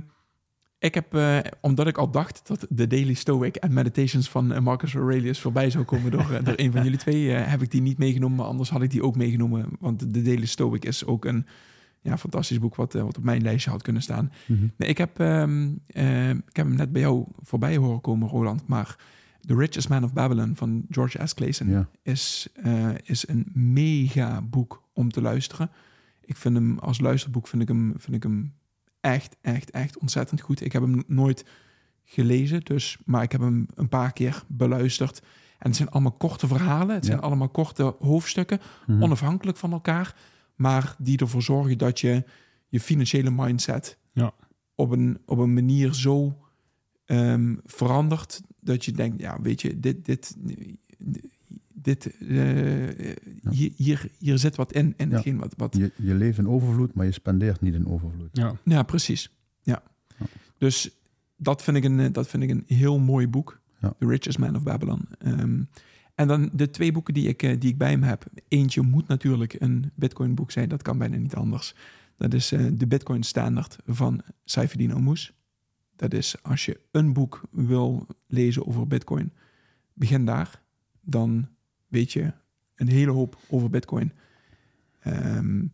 [SPEAKER 3] ik heb, eh, omdat ik al dacht dat de Daily Stoic en Meditations van eh, Marcus Aurelius voorbij zou komen door, door een van jullie twee, heb ik die niet meegenomen. Maar anders had ik die ook meegenomen. Want de Daily Stoic is ook een ja, fantastisch boek wat, eh, wat op mijn lijstje had kunnen staan.
[SPEAKER 1] Mhm.
[SPEAKER 3] Nee, ik, heb, ehm, eh, ik heb hem net bij jou voorbij horen komen, Roland. Maar The Richest Man of Babylon van George S. Clason
[SPEAKER 1] Ja.
[SPEAKER 3] is, eh, is een mega boek om te luisteren. Ik vind hem als luisterboek vind ik hem, vind ik hem echt, echt, echt ontzettend goed. Ik heb hem nooit gelezen, dus, maar ik heb hem een paar keer beluisterd. En het zijn allemaal korte verhalen. Het zijn allemaal korte hoofdstukken,
[SPEAKER 1] Mhm.
[SPEAKER 3] onafhankelijk van elkaar. Maar die ervoor zorgen dat je je financiële mindset
[SPEAKER 2] Ja.
[SPEAKER 3] op, een, op een manier zo ehm, verandert dat je denkt, ja, weet je, dit, dit, dit, eh, hier, hier, hier zit wat in. in
[SPEAKER 1] Ja.
[SPEAKER 3] hetgeen wat, wat,
[SPEAKER 1] Je, je leeft in overvloed, maar je spendeert niet in overvloed.
[SPEAKER 2] Ja.
[SPEAKER 3] ja, precies. Ja.
[SPEAKER 1] Ja.
[SPEAKER 3] Dus dat vind, ik een, eh, dat vind ik een heel mooi boek.
[SPEAKER 1] Ja.
[SPEAKER 3] The Richest Man of Babylon. Ehm, en dan de twee boeken die ik, eh, die ik bij hem heb. Eentje moet natuurlijk een Bitcoin boek zijn. Dat kan bijna niet anders. Dat is eh, de Bitcoin Standard van Saifedean Ammous. Dat is als je een boek wil lezen over Bitcoin, begin daar. Dan weet je een hele hoop over Bitcoin. Ehm,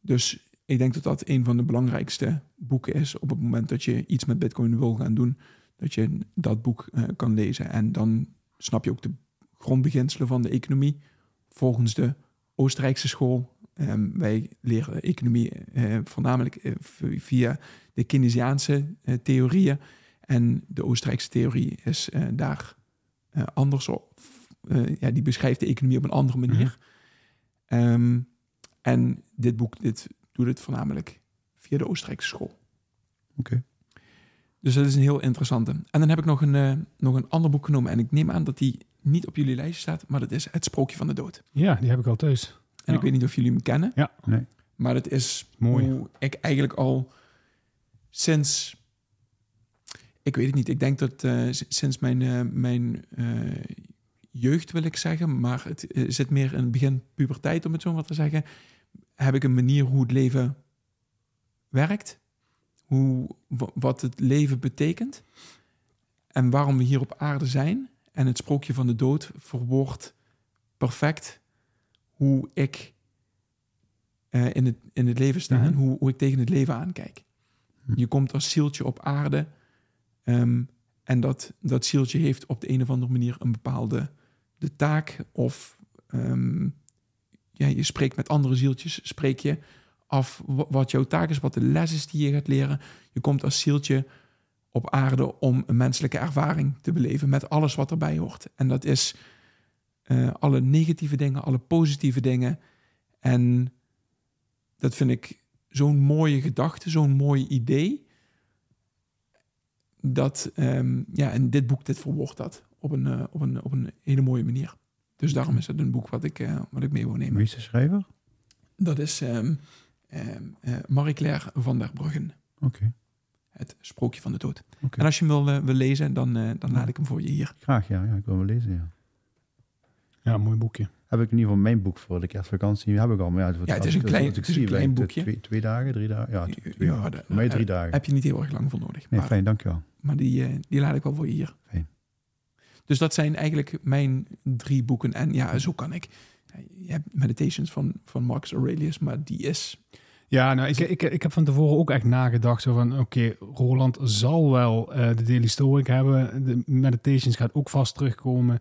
[SPEAKER 3] dus ik denk dat dat een van de belangrijkste boeken is op het moment dat je iets met Bitcoin wil gaan doen. Dat je dat boek eh, kan lezen. En dan snap je ook de grondbeginselen van de economie volgens de Oostenrijkse school. Ehm, wij leren economie eh, voornamelijk eh, via de Keynesiaanse eh, theorieën. En de Oostenrijkse theorie is daar anders op. Ja, die beschrijft de economie op een andere manier. Ehm, en dit boek dit doet het voornamelijk via de Oostenrijkse school.
[SPEAKER 1] Oké.
[SPEAKER 3] Dus dat is een heel interessante. En dan heb ik nog een, nog een ander boek genomen. En ik neem aan dat die niet op jullie lijstje staat. Maar dat is Het Sprookje van de Dood.
[SPEAKER 2] ja, die heb ik al thuis.
[SPEAKER 3] En
[SPEAKER 2] Ja.
[SPEAKER 3] ik weet niet of jullie me kennen.
[SPEAKER 2] Ja.
[SPEAKER 1] Nee.
[SPEAKER 3] Maar het is
[SPEAKER 2] Mooi.
[SPEAKER 3] hoe ik eigenlijk al sinds... Ik weet het niet. Ik denk dat eh, sinds mijn, eh, mijn eh, jeugd wil ik zeggen... maar het zit meer in het begin puberteit, om het zo maar te zeggen... heb ik een manier hoe het leven werkt. Hoe, wa- wat het leven betekent. En waarom we hier op aarde zijn. En het sprookje van de dood verwoordt perfect hoe ik eh, in, het, in het leven sta en
[SPEAKER 2] Mhm.
[SPEAKER 3] hoe, hoe ik tegen het leven aankijk.
[SPEAKER 1] Hm.
[SPEAKER 3] Je komt als zieltje op aarde ehm, en dat, dat zieltje heeft op de een of andere manier een bepaalde de taak of ehm, ja, je spreekt met andere zieltjes, spreek je af wa- wat jouw taak is, wat de les is die je gaat leren. Je komt als zieltje op aarde om een menselijke ervaring te beleven met alles wat erbij hoort. En dat is eh, alle negatieve dingen, alle positieve dingen. En dat vind ik zo'n mooie gedachte, zo'n mooi idee. Dat, ehm, ja, en dit boek, dit verwoordt dat op een, eh, op, een, op een hele mooie manier. Dus daarom is het een boek wat ik, eh, wat ik mee wil nemen.
[SPEAKER 1] Wie is de schrijver?
[SPEAKER 3] Dat is ehm ehm, eh, Marie-Claire van der Bruggen.
[SPEAKER 1] Oké.
[SPEAKER 3] Het Sprookje van de Dood. En als je hem wil, eh, wil lezen, dan, eh, dan laat ik hem voor je hier.
[SPEAKER 1] Graag, ja. ja. Ik wil wel lezen, ja.
[SPEAKER 2] Ja, mooi boekje.
[SPEAKER 1] Heb ik in ieder geval mijn boek voor de kerstvakantie. Heb ik al. Maar ja,
[SPEAKER 3] Ja, het is een klein-
[SPEAKER 1] als ik
[SPEAKER 3] het is
[SPEAKER 1] zie,
[SPEAKER 3] een klein boekje.
[SPEAKER 1] Twee, twee dagen, drie dagen? Ja, twee, twee
[SPEAKER 3] Ja, de-
[SPEAKER 1] mij drie
[SPEAKER 3] eh,
[SPEAKER 1] dagen.
[SPEAKER 3] Heb je niet heel erg lang voor nodig.
[SPEAKER 1] Nee,
[SPEAKER 3] maar
[SPEAKER 1] fijn, dankjewel.
[SPEAKER 3] maar die, eh, die laat ik wel voor je hier.
[SPEAKER 1] Fijn.
[SPEAKER 3] Dus dat zijn eigenlijk mijn drie boeken. En ja, zo kan ik. Je hebt Meditations van, van Marcus Aurelius, maar die is...
[SPEAKER 2] Ja, nou, ik, ik, ik heb van tevoren ook echt nagedacht. Zo van, oké, Roland zal wel eh, de Daily Stoic hebben. De Meditations gaat ook vast terugkomen.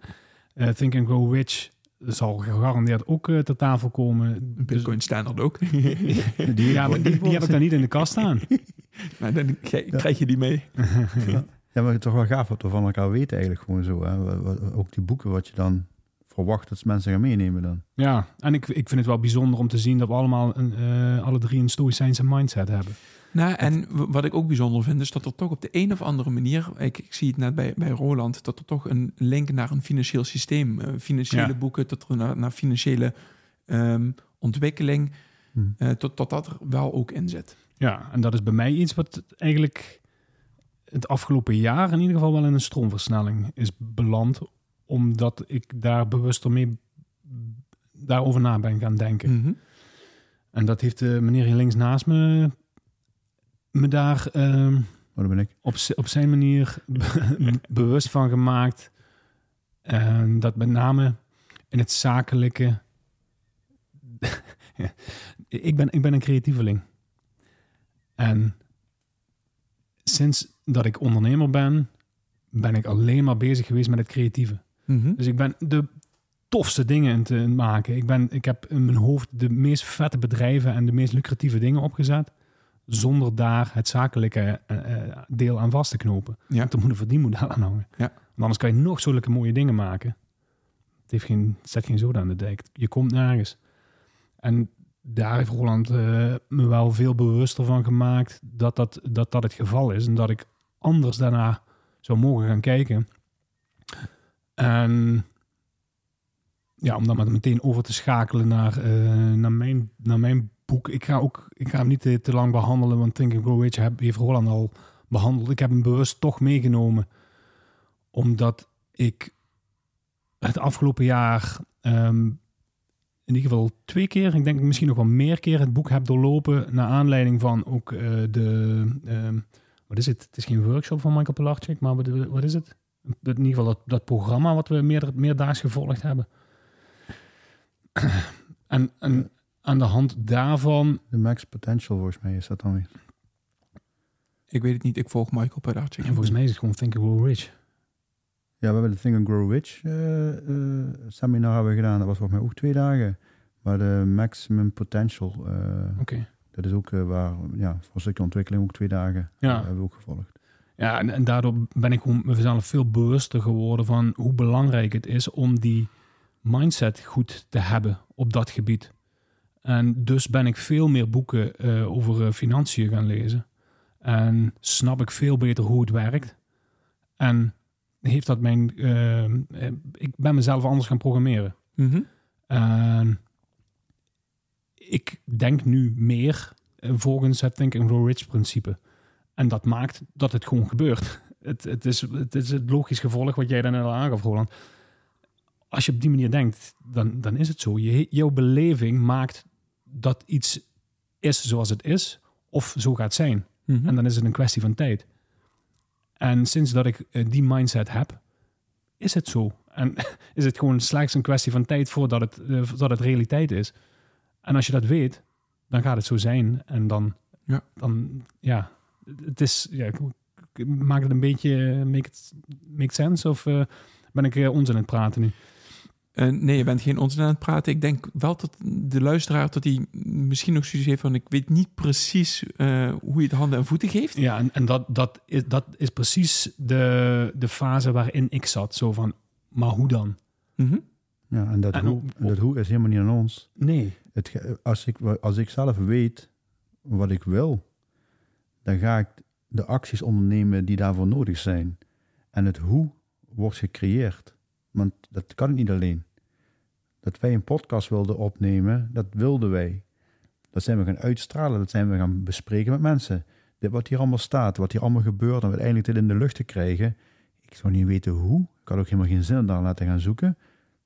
[SPEAKER 2] Eh, Think and Grow Rich zal gegarandeerd ook eh, ter tafel komen. Dus-
[SPEAKER 3] Bitcoin standaard ook.
[SPEAKER 1] Die,
[SPEAKER 2] ja, maar die, die heb ik dan niet in de kast staan.
[SPEAKER 3] maar dan ge- krijg je die mee.
[SPEAKER 1] Ja, maar het is toch wel gaaf wat we van elkaar weten eigenlijk gewoon zo. Hè? Ook die boeken wat je dan verwacht dat mensen gaan meenemen dan.
[SPEAKER 2] Ja, en ik, ik vind het wel bijzonder om te zien dat we allemaal een, eh, alle drie een stoïcijnse mindset hebben.
[SPEAKER 3] Nou, en wat ik ook bijzonder vind, is dat er toch op de een of andere manier, ik, ik zie het net bij, bij Roland, dat er toch een link naar een financieel systeem, eh, financiële
[SPEAKER 2] Ja.
[SPEAKER 3] boeken, tot er naar, naar financiële ehm, ontwikkeling,
[SPEAKER 1] Hm.
[SPEAKER 3] eh, tot, tot dat er wel ook in zit.
[SPEAKER 2] Ja, en dat is bij mij iets wat eigenlijk het afgelopen jaar in ieder geval wel in een stroomversnelling is beland. Omdat ik daar bewuster mee daarover na ben gaan denken.
[SPEAKER 3] Mhm.
[SPEAKER 2] En dat heeft de meneer hier links naast me me daar
[SPEAKER 1] dat ben ik.
[SPEAKER 2] op, op zijn manier be- bewust van gemaakt. En dat met name in het zakelijke. ik, ben, ik ben een creatieveling. En sinds dat ik ondernemer ben, ben ik alleen maar bezig geweest met het creatieve.
[SPEAKER 3] Mhm.
[SPEAKER 2] Dus ik ben de tofste dingen in te maken. Ik, ben, ik heb in mijn hoofd de meest vette bedrijven en de meest lucratieve dingen opgezet. Zonder daar het zakelijke eh, eh, deel aan vast te knopen.
[SPEAKER 3] Ja.
[SPEAKER 2] Want er moet een verdienmodel aan hangen.
[SPEAKER 3] Ja.
[SPEAKER 2] Want anders kan je nog zulke mooie dingen maken. Het, heeft geen, het zet geen zoden aan de dijk. Je komt nergens. En daar heeft Roland eh, me wel veel bewuster van gemaakt dat dat, dat dat het geval is. En dat ik anders daarna zou mogen gaan kijken. En ja, om dan meteen over te schakelen naar, eh, naar, mijn, naar mijn boek. Ik ga, ook, ik ga hem niet te, lang behandelen, want Think and Grow Rich heeft Roland al behandeld. Ik heb hem bewust toch meegenomen, omdat ik het afgelopen jaar ehm, in ieder geval twee keer, ik denk misschien nog wel meer keer, het boek heb doorlopen. Naar aanleiding van ook eh, de, ehm, wat is het? Het is geen workshop van Michael Pilarczyk, maar wat, wat is het? In ieder geval dat, dat programma wat we meer, meerdaags gevolgd hebben. En, en aan de hand daarvan,
[SPEAKER 1] De max potential volgens mij is dat dan weer.
[SPEAKER 3] Ik weet het niet, ik volg Michael Padarczyk.
[SPEAKER 2] en volgens mij is het gewoon Think and Grow Rich.
[SPEAKER 1] Ja, we hebben de Think and Grow Rich eh, eh, seminar hebben we gedaan. Dat was volgens mij ook twee dagen. Maar de maximum potential, eh,
[SPEAKER 2] Oké.
[SPEAKER 1] dat is ook waar, ja, voor stukje ontwikkeling ook twee dagen.
[SPEAKER 2] Ja.
[SPEAKER 1] hebben we ook gevolgd.
[SPEAKER 2] Ja, en, en daardoor ben ik mezelf veel bewuster geworden van hoe belangrijk het is om die mindset goed te hebben op dat gebied. En dus ben ik veel meer boeken eh, over eh, financiën gaan lezen. En snap ik veel beter hoe het werkt. En heeft dat mijn. eh, eh, ik ben mezelf anders gaan programmeren. En ik denk nu meer volgens het Think and Grow Rich principe. En dat maakt dat het gewoon gebeurt. Het, het, is, het is het logisch gevolg wat jij dan al aangaf, Roland. Als je op die manier denkt, dan, dan is het zo. Je, jouw beleving maakt dat iets is zoals het is, of zo gaat zijn.
[SPEAKER 3] Mhm.
[SPEAKER 2] En dan is het een kwestie van tijd. En sinds dat ik eh, die mindset heb, is het zo. En is het gewoon slechts een kwestie van tijd voordat het, eh, voordat het realiteit is. En als je dat weet, dan gaat het zo zijn. En dan,
[SPEAKER 3] Ja.
[SPEAKER 2] dan ja, het is, ja, maakt het een beetje, make, it, make sense? Of eh, ben ik eh, onzin aan het praten nu?
[SPEAKER 3] Eh, nee, je bent geen onzin aan het praten. Ik denk wel dat de luisteraar dat hij misschien nog zoiets heeft van ik weet niet precies eh, hoe je het handen en voeten geeft.
[SPEAKER 2] Ja, en, en dat, dat, is, dat is precies de, de fase waarin ik zat. Zo van, maar hoe dan?
[SPEAKER 3] Mhm.
[SPEAKER 1] Ja, en dat,
[SPEAKER 2] En
[SPEAKER 1] hoe, en dat hoe is helemaal niet aan ons.
[SPEAKER 2] Nee.
[SPEAKER 1] Het, als, ik, als ik zelf weet wat ik wil, dan ga ik de acties ondernemen die daarvoor nodig zijn. En het hoe wordt gecreëerd. Want dat kan ik niet alleen. Dat wij een podcast wilden opnemen, dat wilden wij. Dat zijn we gaan uitstralen, dat zijn we gaan bespreken met mensen. Dit wat hier allemaal staat, wat hier allemaal gebeurt, en uiteindelijk dit in de lucht te krijgen. Ik zou niet weten hoe. Ik had ook helemaal geen zin om daar laten gaan zoeken.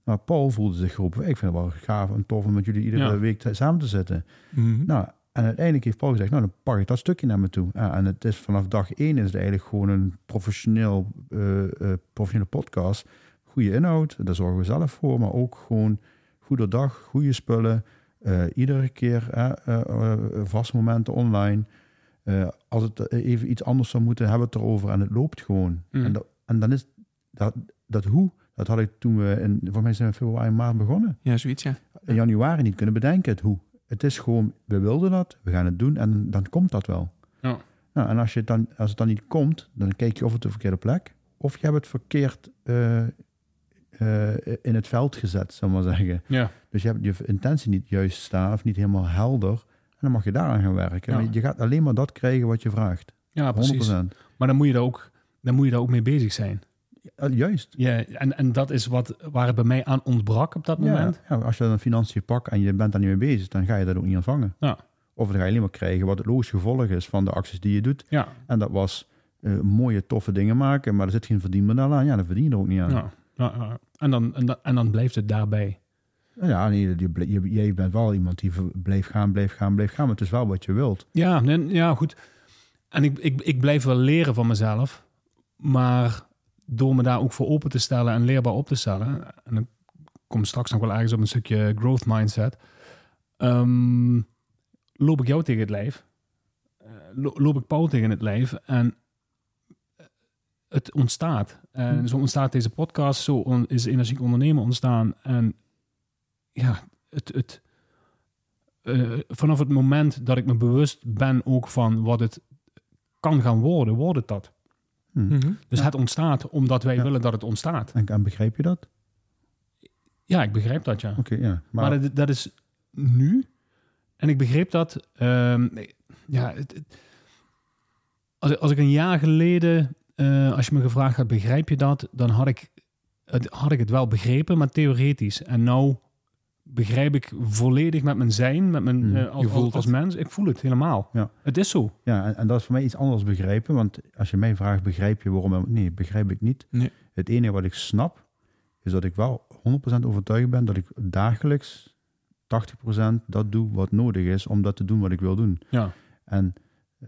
[SPEAKER 1] Maar Paul voelde zich geroepen. Ik vind het wel gaaf en tof om met jullie iedere
[SPEAKER 2] Ja.
[SPEAKER 1] week samen te zitten.
[SPEAKER 3] Mhm.
[SPEAKER 1] Nou, en uiteindelijk heeft Paul gezegd, nou dan pak ik dat stukje naar me toe. Ja, en het is vanaf dag één is het eigenlijk gewoon een professioneel, eh, eh, professionele podcast. Goede inhoud, daar zorgen we zelf voor. Maar ook gewoon goede dag, goede spullen. eh, iedere keer vaste momenten online. Als het even iets anders zou moeten, hebben we het erover. En het loopt gewoon.
[SPEAKER 2] Mm.
[SPEAKER 1] En, dat, en dan is dat, dat hoe, dat had ik toen we in, voor mij zijn we in februari maart begonnen
[SPEAKER 3] Ja, zoiets, ja.
[SPEAKER 1] in januari niet kunnen bedenken het hoe. Het is gewoon, we wilden dat, we gaan het doen en dan komt dat wel.
[SPEAKER 2] Ja.
[SPEAKER 1] Nou, en als, je het dan, als het dan niet komt, dan kijk je of het de verkeerde plek, of je hebt het verkeerd eh, eh, in het veld gezet, zal maar zeggen.
[SPEAKER 2] Ja.
[SPEAKER 1] Dus je hebt je intentie niet juist staan of niet helemaal helder. En dan mag je daaraan gaan werken.
[SPEAKER 2] Ja.
[SPEAKER 1] Je gaat alleen maar dat krijgen wat je vraagt. 100%.
[SPEAKER 2] Ja, precies. Maar dan moet je daar ook, dan moet je daar ook mee bezig zijn.
[SPEAKER 1] Ja, Juist.
[SPEAKER 2] Ja, en, en dat is wat, waar het bij mij aan ontbrak op dat moment.
[SPEAKER 1] Ja, als je dan financiën pakt en je bent daar niet mee bezig, dan ga je dat ook niet ontvangen.
[SPEAKER 2] Ja.
[SPEAKER 1] Of dan ga je alleen maar krijgen wat het logische gevolg is van de acties die je doet.
[SPEAKER 2] Ja,
[SPEAKER 1] En dat was eh, mooie, toffe dingen maken, maar er zit geen verdienmodel aan. Ja, dan verdien je er ook niet aan.
[SPEAKER 2] ja, ja. En, dan, en, dan, en dan blijft het daarbij.
[SPEAKER 1] Ja, nee, je, je, jij bent wel iemand die bleef gaan, bleef gaan, bleef gaan. Maar het is wel wat je wilt.
[SPEAKER 2] Ja, nee, ja goed. En ik, ik, ik blijf wel leren van mezelf. Maar door me daar ook voor open te stellen en leerbaar op te stellen. En dan kom ik straks nog wel ergens op een stukje growth mindset. ehm, loop ik jou tegen het lijf. Eh, lo- loop ik Paul tegen het lijf. En eh, het ontstaat. En zo ontstaat deze podcast. Zo on- is Energiek Ondernemen ontstaan. En ja, het... het eh, vanaf het moment dat ik me bewust ben ook van wat het kan gaan worden, wordt het dat.
[SPEAKER 1] Hm.
[SPEAKER 3] Mhm.
[SPEAKER 2] Dus
[SPEAKER 1] Ja.
[SPEAKER 2] het ontstaat omdat wij
[SPEAKER 1] Ja.
[SPEAKER 2] willen dat het ontstaat.
[SPEAKER 1] En, en begrijp je dat?
[SPEAKER 2] Ja, ik begrijp dat, ja.
[SPEAKER 1] Oké, ja.
[SPEAKER 2] Maar,
[SPEAKER 1] Maar,
[SPEAKER 2] dat, dat is nu. En ik begreep dat. ehm, ja, het, het- als, ik- als ik een jaar geleden, eh, als je me gevraagd had, begrijp je dat? Dan had ik, het, had ik het wel begrepen, maar theoretisch. En nou begrijp ik volledig met mijn zijn, met mijn,
[SPEAKER 1] Hmm,
[SPEAKER 2] eh, als,
[SPEAKER 3] je voelt
[SPEAKER 2] als, als
[SPEAKER 3] het.
[SPEAKER 2] mens. Ik voel het helemaal.
[SPEAKER 1] Ja.
[SPEAKER 2] Het is zo.
[SPEAKER 1] ja, en, en dat is voor mij iets anders begrijpen. Want als je mij vraagt, begrijp je waarom? Nee, begrijp ik niet.
[SPEAKER 3] Nee.
[SPEAKER 1] Het enige wat ik snap, is dat ik wel 100% overtuigd ben dat ik dagelijks 80% dat doe wat nodig is om dat te doen wat ik wil doen.
[SPEAKER 2] Ja.
[SPEAKER 1] En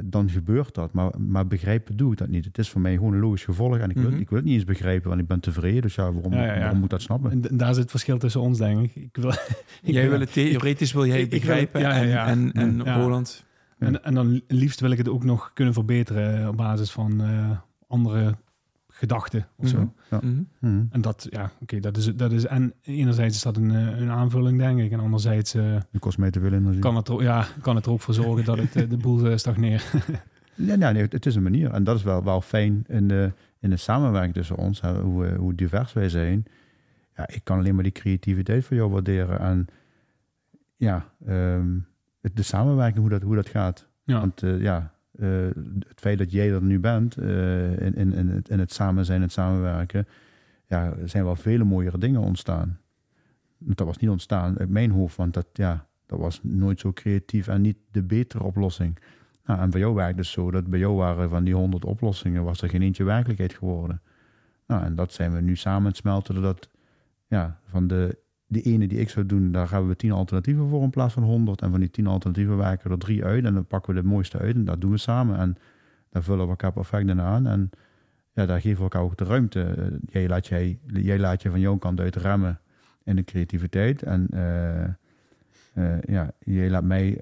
[SPEAKER 1] dan gebeurt dat. Maar, maar begrijpen doe ik dat niet. Het is voor mij gewoon een logisch gevolg. En ik wil,
[SPEAKER 3] Mhm.
[SPEAKER 1] ik wil het niet eens begrijpen, want ik ben tevreden. Dus ja, waarom,
[SPEAKER 2] Ja, ja, ja.
[SPEAKER 1] waarom moet ik dat snappen?
[SPEAKER 2] En daar zit het verschil tussen ons, denk ik. ik wil, ik
[SPEAKER 3] Jij
[SPEAKER 2] wil-
[SPEAKER 3] het theoretisch wil jij
[SPEAKER 2] wil
[SPEAKER 3] begrijpen.
[SPEAKER 2] het- ja, ja, ja.
[SPEAKER 3] En, en, en
[SPEAKER 2] Ja.
[SPEAKER 3] Roland.
[SPEAKER 2] En, en dan liefst wil ik het ook nog kunnen verbeteren op basis van eh, andere gedachten of zo.
[SPEAKER 3] Mhm. Mhm.
[SPEAKER 1] Mhm.
[SPEAKER 2] En dat, ja, oké, dat, is, dat is... En enerzijds is dat een, eh, een aanvulling, denk ik. En anderzijds eh,
[SPEAKER 1] Het kost mij te veel energie.
[SPEAKER 2] kan, het er, ja, kan het er ook voor zorgen dat het, eh, de boel stagneert.
[SPEAKER 1] Ja, nee, nee, het- is een manier. En dat is wel, wel fijn in de, in de samenwerking tussen ons, hè, hoe, hoe divers wij zijn. Ja, ik kan alleen maar die creativiteit van jou waarderen. En ja, ehm, het- de samenwerking, hoe dat, hoe dat gaat.
[SPEAKER 2] Ja,
[SPEAKER 1] Want eh, ja, eh, het feit dat jij er nu bent, eh, in, in, in, het, het samen zijn, het samenwerken, ja, er zijn wel vele mooiere dingen ontstaan. Dat was niet ontstaan uit mijn hoofd, want dat, ja, dat was nooit zo creatief en niet de betere oplossing. Nou, en bij jou werkt het zo dat bij jou waren van die honderd oplossingen, was er geen eentje werkelijkheid geworden. Nou, en dat zijn we nu samen smelten, dat ja, van de, de ene die ik zou doen, daar hebben we tien alternatieven voor in plaats van honderd. En van die tien alternatieven werken er drie uit en dan pakken we de mooiste uit en dat doen we samen. En daar vullen we elkaar perfect in aan. En ja, daar geven we elkaar ook de ruimte. Eh, Jij laat, jij, jij laat je van jouw kant uit remmen in de creativiteit. En eh, eh, ja, jij laat mij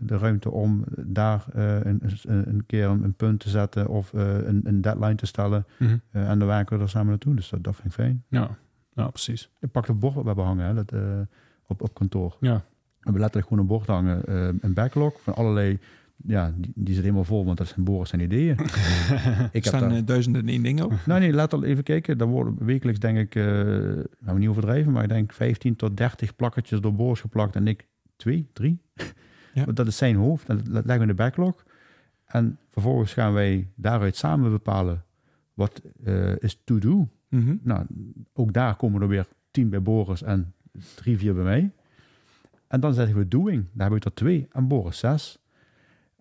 [SPEAKER 1] de ruimte om daar een, een, keer een, punt te zetten of een, een deadline te stellen.
[SPEAKER 2] Mhm.
[SPEAKER 1] En dan werken we er samen naartoe. Dus dat, dat vind ik fijn.
[SPEAKER 2] ja. Ja precies.
[SPEAKER 1] Ik pak het bord wat we hebben hangen hè, dat, eh, op, op kantoor.
[SPEAKER 2] Ja.
[SPEAKER 1] We hebben letterlijk gewoon een bord hangen, eh, een backlog van allerlei. Ja, die, die zit helemaal vol, want dat zijn Boris zijn ideeën. ik
[SPEAKER 3] Er
[SPEAKER 1] heb
[SPEAKER 3] staan
[SPEAKER 1] daar,
[SPEAKER 3] eh, duizenden en één dingen op.
[SPEAKER 1] nou nee, laat al even kijken. Daar worden wekelijks denk ik, eh gaan we niet overdrijven, maar ik denk 15 tot 30 plakketjes door Boris geplakt en ik twee, drie.
[SPEAKER 3] Ja.
[SPEAKER 1] Want dat is zijn hoofd. En dat leggen we in de backlog. En vervolgens gaan wij daaruit samen bepalen wat eh, is to
[SPEAKER 3] Mhm.
[SPEAKER 1] Nou, ook daar komen er weer tien bij Boris en drie, vier bij mij. En dan zeggen we doing. Daar heb ik er twee en Boris zes.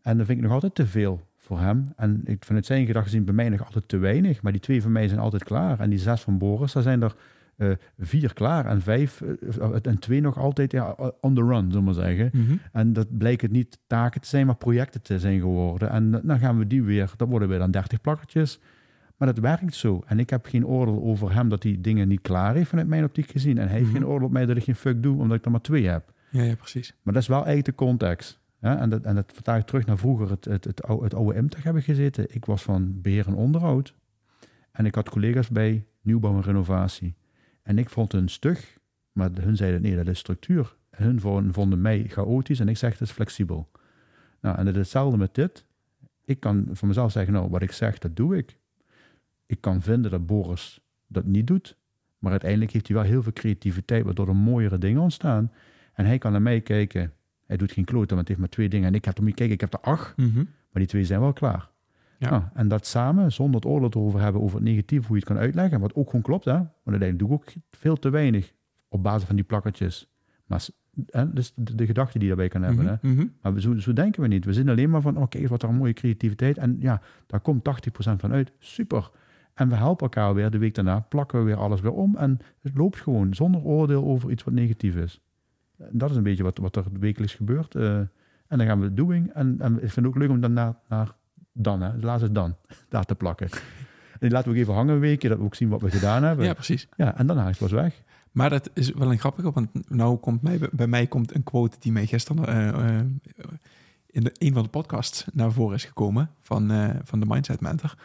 [SPEAKER 1] En dan vind ik nog altijd te veel voor hem. En ik het zijn gedachten zien bij mij nog altijd te weinig. Maar die twee van mij zijn altijd klaar. En die zes van Boris, daar zijn er eh, vier klaar. En vijf eh, en twee nog altijd ja, on the run, zullen we maar zeggen.
[SPEAKER 3] Mhm.
[SPEAKER 1] En dat bleek het niet taken te zijn, maar projecten te zijn geworden. En dan gaan we die weer, dat worden weer dan 30 plakkertjes. Maar dat werkt zo. En ik heb geen oordeel over hem dat hij dingen niet klaar heeft vanuit mijn optiek gezien. En hij heeft
[SPEAKER 3] Mhm.
[SPEAKER 1] geen oordeel op mij dat ik geen fuck doe, omdat ik er maar twee heb.
[SPEAKER 3] Ja, ja, precies.
[SPEAKER 1] Maar dat is wel eigenlijk de context. En, dat, en dat vertaalt terug naar vroeger het, het, het, oude, het oude MTech hebben gezeten. Ik was van beheer en onderhoud. En ik had collega's bij nieuwbouw en renovatie. En ik vond hun stug, maar hun zeiden nee, dat is structuur. En hun vonden, vonden mij chaotisch en ik zeg het is flexibel. Nou, en het is hetzelfde met dit. ik kan voor mezelf zeggen, nou, wat ik zeg, dat doe ik. Ik kan vinden dat Boris dat niet doet. Maar uiteindelijk heeft hij wel heel veel creativiteit, waardoor er mooiere dingen ontstaan. En hij kan naar mij kijken. Hij doet geen kloten, want hij heeft maar twee dingen. En ik heb er niet kijken, ik heb er acht.
[SPEAKER 3] Mhm.
[SPEAKER 1] Maar die twee zijn wel klaar.
[SPEAKER 3] Ja.
[SPEAKER 1] Nou, en dat samen, zonder het oordeel erover hebben over het negatief, hoe je het kan uitleggen. Wat ook gewoon klopt, hè. Want uiteindelijk doe ik ook veel te weinig op basis van die plakketjes. Maar hè, dus de, de gedachte die je daarbij kan hebben.
[SPEAKER 3] Mhm.
[SPEAKER 1] Hè.
[SPEAKER 3] Mhm.
[SPEAKER 1] Maar we- zo, zo denken we niet. We zien alleen maar van, oké, wat er een mooie creativiteit. En ja, daar komt 80% van uit. Super. En we helpen elkaar weer. De week daarna plakken we weer alles weer om. En het loopt gewoon zonder oordeel over iets wat negatief is. En dat is een beetje wat, wat er wekelijks gebeurt. eh. en dan gaan we doing. En, en ik vind het ook leuk om dan naar, naar dan, hè, laatste dan, daar te plakken. En die laten we ook even hangen een weekje, dat we ook zien wat we gedaan hebben.
[SPEAKER 3] Ja,
[SPEAKER 1] Ja,
[SPEAKER 3] precies.
[SPEAKER 1] en daarna is het pas weg.
[SPEAKER 3] Maar dat is wel een grappige, want nou komt mij, bij mij komt een quote die mij gisteren eh, eh, in de, een van de podcasts naar voren is gekomen van, van de Mindset Mentor.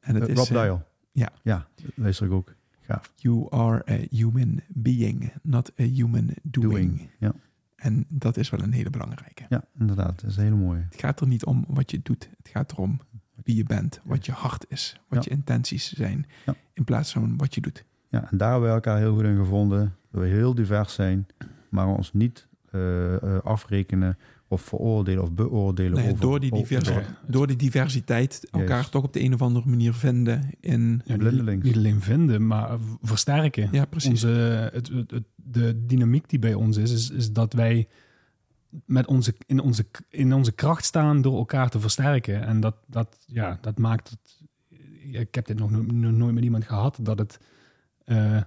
[SPEAKER 3] En het
[SPEAKER 1] Eh,
[SPEAKER 3] is,
[SPEAKER 1] Rob
[SPEAKER 3] eh,
[SPEAKER 1] Dial.
[SPEAKER 3] ja.
[SPEAKER 1] Ja, ik ook. Gaaf.
[SPEAKER 3] You are a human being, not a human doing.
[SPEAKER 1] Doing. Ja.
[SPEAKER 3] En dat is wel een hele belangrijke.
[SPEAKER 1] ja, inderdaad. Dat is een hele mooie.
[SPEAKER 3] Het gaat er niet om wat je doet. Het gaat erom wie je bent, wat je hart is, wat
[SPEAKER 1] Ja.
[SPEAKER 3] je intenties zijn.
[SPEAKER 1] Ja.
[SPEAKER 3] In plaats van wat je doet.
[SPEAKER 1] Ja, en daar hebben we elkaar heel goed in gevonden. Dat we heel divers zijn, maar ons niet eh, afrekenen of veroordelen of beoordelen. Over,
[SPEAKER 3] door, die
[SPEAKER 1] door-
[SPEAKER 3] door die diversiteit elkaar
[SPEAKER 1] Juist.
[SPEAKER 3] toch op de een of andere manier vinden in...
[SPEAKER 2] Ja, niet,
[SPEAKER 1] Blindelings.
[SPEAKER 2] niet alleen vinden, maar versterken.
[SPEAKER 3] Ja, precies.
[SPEAKER 2] Onze, het, het, het- de dynamiek die bij ons is, is, is dat wij met onze, in, onze, in onze kracht staan door elkaar te versterken. En dat, dat, ja, dat maakt het. Ik heb dit nog, no- nog nooit met iemand gehad dat het. eh,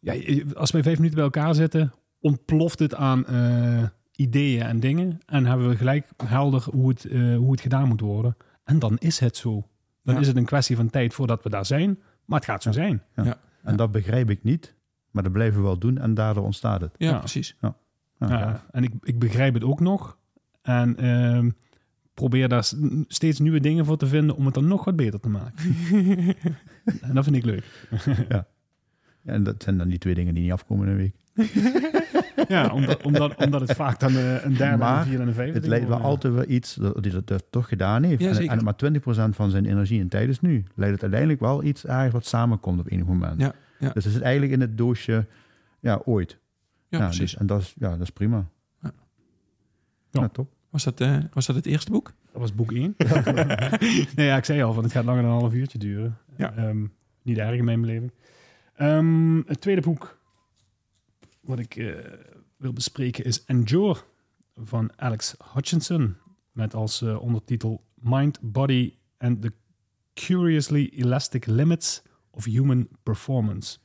[SPEAKER 2] ja, als wij vijf minuten bij elkaar zitten, ontploft het aan eh, ideeën en dingen. En hebben we gelijk helder hoe het, eh, hoe het gedaan moet worden. En dan is het zo. Dan
[SPEAKER 3] Ja.
[SPEAKER 2] is het een kwestie van tijd voordat we daar zijn. Maar het gaat zo zijn.
[SPEAKER 1] En dat begrijp ik niet, maar dat blijven we wel doen en daardoor ontstaat het.
[SPEAKER 3] Ja,
[SPEAKER 2] Ja.
[SPEAKER 3] precies.
[SPEAKER 2] Ja, en ik, ik begrijp het ook nog. En ehm, probeer daar steeds nieuwe dingen voor te vinden om het dan nog wat beter te maken. en dat vind ik leuk.
[SPEAKER 1] Ja, en dat zijn dan die twee dingen die niet afkomen in een week.
[SPEAKER 2] Ja, omdat, omdat, omdat het vaak dan eh, een derde,
[SPEAKER 1] Maar
[SPEAKER 2] een vierde en een vijfde
[SPEAKER 1] Het leidt wel altijd wel iets dat die dat, dat toch gedaan heeft.
[SPEAKER 3] Ja,
[SPEAKER 1] en, en maar 20% van zijn energie en tijd is nu. Leidt het uiteindelijk wel iets ergens wat samenkomt op enig moment.
[SPEAKER 3] Ja, ja.
[SPEAKER 1] Dus het zit eigenlijk in het doosje, ja, ooit.
[SPEAKER 3] Ja, precies.
[SPEAKER 1] dus, en dat is, ja, dat is prima.
[SPEAKER 3] Ja.
[SPEAKER 1] Ja,
[SPEAKER 2] Ja.
[SPEAKER 1] top.
[SPEAKER 3] Was, dat, eh, was dat het eerste boek?
[SPEAKER 2] Dat was boek 1. nee, ja, ik zei al, van het gaat langer dan een half uurtje duren.
[SPEAKER 3] Ja.
[SPEAKER 2] Ehm, niet erg in mijn beleving. Ehm, het tweede boek wat ik eh, wil bespreken is Endure van Alex Hutchinson. Met als eh, ondertitel Mind, Body and the Curiously Elastic Limits of Human Performance.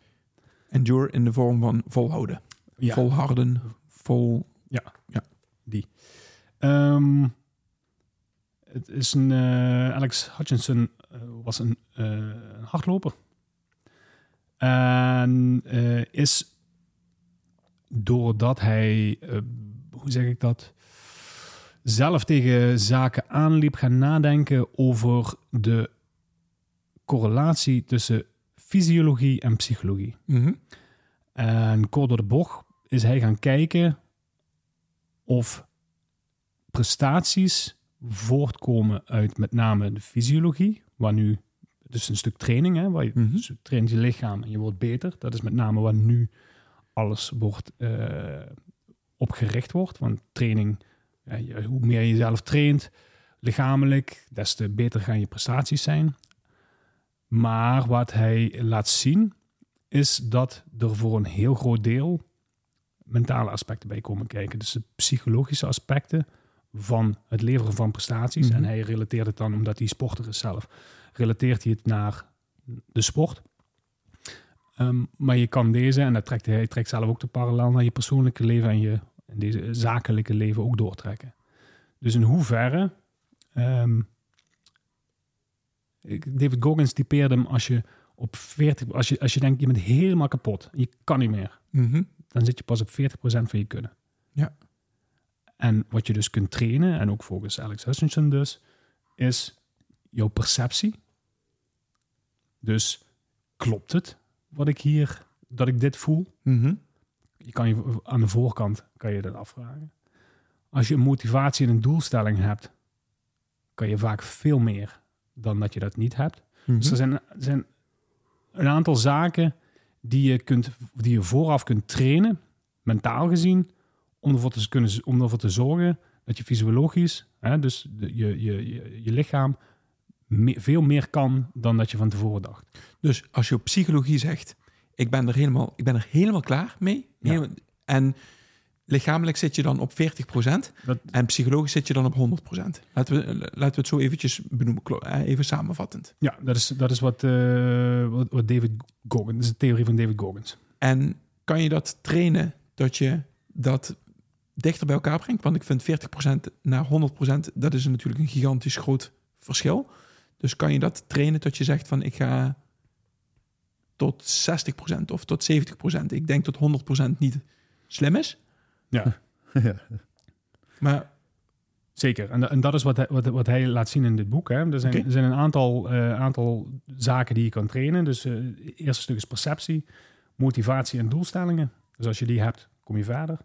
[SPEAKER 3] Endure in de vorm van volhouden.
[SPEAKER 2] Ja.
[SPEAKER 3] Volharden, vol...
[SPEAKER 2] Ehm, het is een, eh, Alex Hutchinson was een, hardloper. En is doordat hij, eh, hoe zeg ik dat, zelf tegen zaken aanliep gaan nadenken over de correlatie tussen fysiologie en psychologie.
[SPEAKER 3] Mhm.
[SPEAKER 2] En kort door de bocht is hij gaan kijken of prestaties voortkomen uit met name de fysiologie, waar nu, dus een stuk training, hè, waar je
[SPEAKER 3] Mhm.
[SPEAKER 2] dus je traint je lichaam en je wordt beter. Dat is met name waar nu alles wordt eh, op gericht wordt. Want training, hoe meer je jezelf traint, lichamelijk, des te beter gaan je prestaties zijn. Maar wat hij laat zien, is dat er voor een heel groot deel mentale aspecten bij komen kijken. Dus de psychologische aspecten van het leveren van prestaties.
[SPEAKER 3] Mhm.
[SPEAKER 2] En hij relateert het dan, omdat hij sporter is zelf, relateert hij het naar de sport. Ehm, maar je kan deze, en dat trekt hij, trekt zelf ook de parallel naar je persoonlijke leven en je en deze zakelijke leven ook doortrekken. Dus in hoeverre. ehm, David Goggins typeerde hem als je op 40, als je, als je denkt je bent helemaal kapot, je kan niet meer,
[SPEAKER 3] Mhm.
[SPEAKER 2] dan zit je pas op 40% van je kunnen.
[SPEAKER 3] Ja.
[SPEAKER 2] En wat je dus kunt trainen, en ook volgens Alex Hutchinson dus, is jouw perceptie. Dus klopt het wat ik hier, dat ik dit voel?
[SPEAKER 3] Mhm.
[SPEAKER 2] Je kan je aan de voorkant kan je dat afvragen. Als je een motivatie en een doelstelling hebt, kan je vaak veel meer dan dat je dat niet hebt.
[SPEAKER 3] Mhm.
[SPEAKER 2] Dus er zijn, zijn een aantal zaken die je, kunt, die je vooraf kunt trainen, mentaal gezien, om ervoor te, kunnen, om ervoor te zorgen dat je fysiologisch, hè, dus de, je, je, je, je lichaam, me- veel meer kan dan dat je van tevoren dacht.
[SPEAKER 3] Dus als je op psychologie zegt, ik ben er helemaal, ik ben er helemaal klaar mee.
[SPEAKER 2] Ja.
[SPEAKER 3] Helemaal- en lichamelijk zit je dan op 40%
[SPEAKER 2] Dat,
[SPEAKER 3] en psychologisch zit je dan op 100%. Laten we, laten we het zo eventjes benoemen, eh, even samenvattend.
[SPEAKER 2] ja, dat is, dat is wat, eh, wat, wat David Goggins, dat is de theorie van David Goggins.
[SPEAKER 3] En kan je dat trainen dat je dat dichter bij elkaar brengt? Want ik vind 40% naar 100%, dat is natuurlijk een gigantisch groot verschil. Dus kan je dat trainen dat je zegt van ik ga tot 60% of tot 70%. Ik denk dat 100% niet slim is.
[SPEAKER 2] Ja,
[SPEAKER 1] ja.
[SPEAKER 3] Maar
[SPEAKER 2] Zeker, en, en dat is wat hij, wat, wat hij laat zien in dit boek. Hè. Er, zijn, er zijn een aantal, eh, aantal zaken die je kan trainen. Dus eh, het eerste stuk is perceptie, motivatie en doelstellingen. Dus als je die hebt, kom je verder.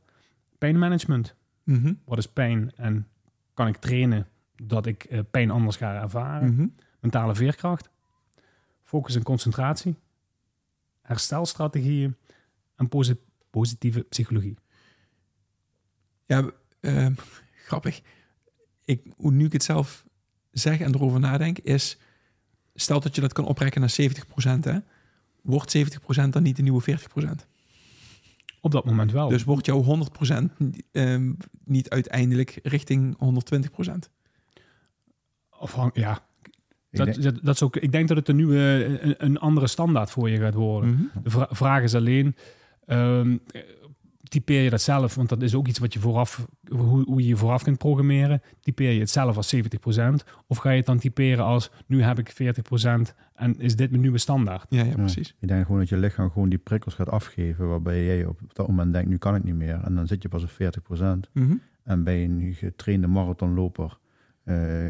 [SPEAKER 2] Pijnmanagement.
[SPEAKER 3] mhm,
[SPEAKER 2] Wat is pijn en kan ik trainen dat ik eh, pijn anders ga ervaren?
[SPEAKER 3] mhm.
[SPEAKER 2] Mentale veerkracht. Focus en concentratie. Herstelstrategieën. En posi- positieve psychologie.
[SPEAKER 3] ja, eh, grappig. Ik, hoe nu ik het zelf zeg en erover nadenk, is stel dat je dat kan oprekken naar 70%, hè, wordt 70% dan niet de nieuwe 40%?
[SPEAKER 2] Op dat moment wel.
[SPEAKER 3] Dus wordt jouw 100% ehm, niet uiteindelijk richting 120%?
[SPEAKER 2] Afhang- ja, Dat,
[SPEAKER 1] denk-
[SPEAKER 2] dat, dat is ook, ik denk dat het een nieuwe, een, een andere standaard voor je gaat worden.
[SPEAKER 3] Mhm.
[SPEAKER 2] De vra- vraag is alleen, ehm, eh, typeer je dat zelf? Want dat is ook iets wat je vooraf, hoe, hoe je je vooraf kunt programmeren. Typeer je het zelf als 70%? Of ga je het dan typeren als, nu heb ik 40% en is dit mijn nieuwe standaard?
[SPEAKER 3] Ja, ja,
[SPEAKER 1] Ja.
[SPEAKER 3] precies.
[SPEAKER 1] Ik denk gewoon dat je lichaam gewoon die prikkels gaat afgeven, waarbij jij op dat moment denkt, nu kan ik niet meer. En dan zit je pas op 40%.
[SPEAKER 3] Mhm.
[SPEAKER 1] En bij een getrainde marathonloper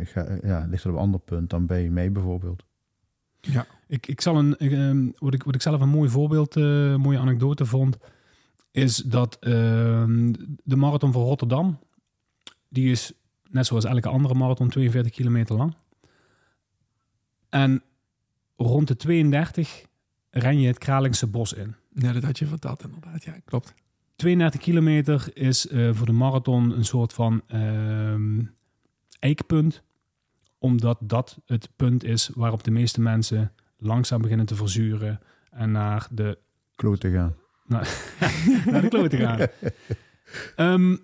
[SPEAKER 1] ga, ja, ligt het op een ander punt dan bij mij bijvoorbeeld.
[SPEAKER 2] Ik, ik zal een, ik, ehm, wat, ik, wat ik zelf een mooi voorbeeld, eh, een mooie anekdote vond, is dat ehm, de marathon van Rotterdam, die is net zoals elke andere marathon 42 kilometer lang. En rond de 32 ren je het Kralingse bos in.
[SPEAKER 3] Ja, dat had je verteld inderdaad. Ja, klopt.
[SPEAKER 2] 32 kilometer is eh, voor de marathon een soort van ehm, eikpunt. Omdat dat het punt is waarop de meeste mensen langzaam beginnen te verzuren en naar de,
[SPEAKER 1] Kloot te gaan.
[SPEAKER 2] naar de klote gaan. Ehm,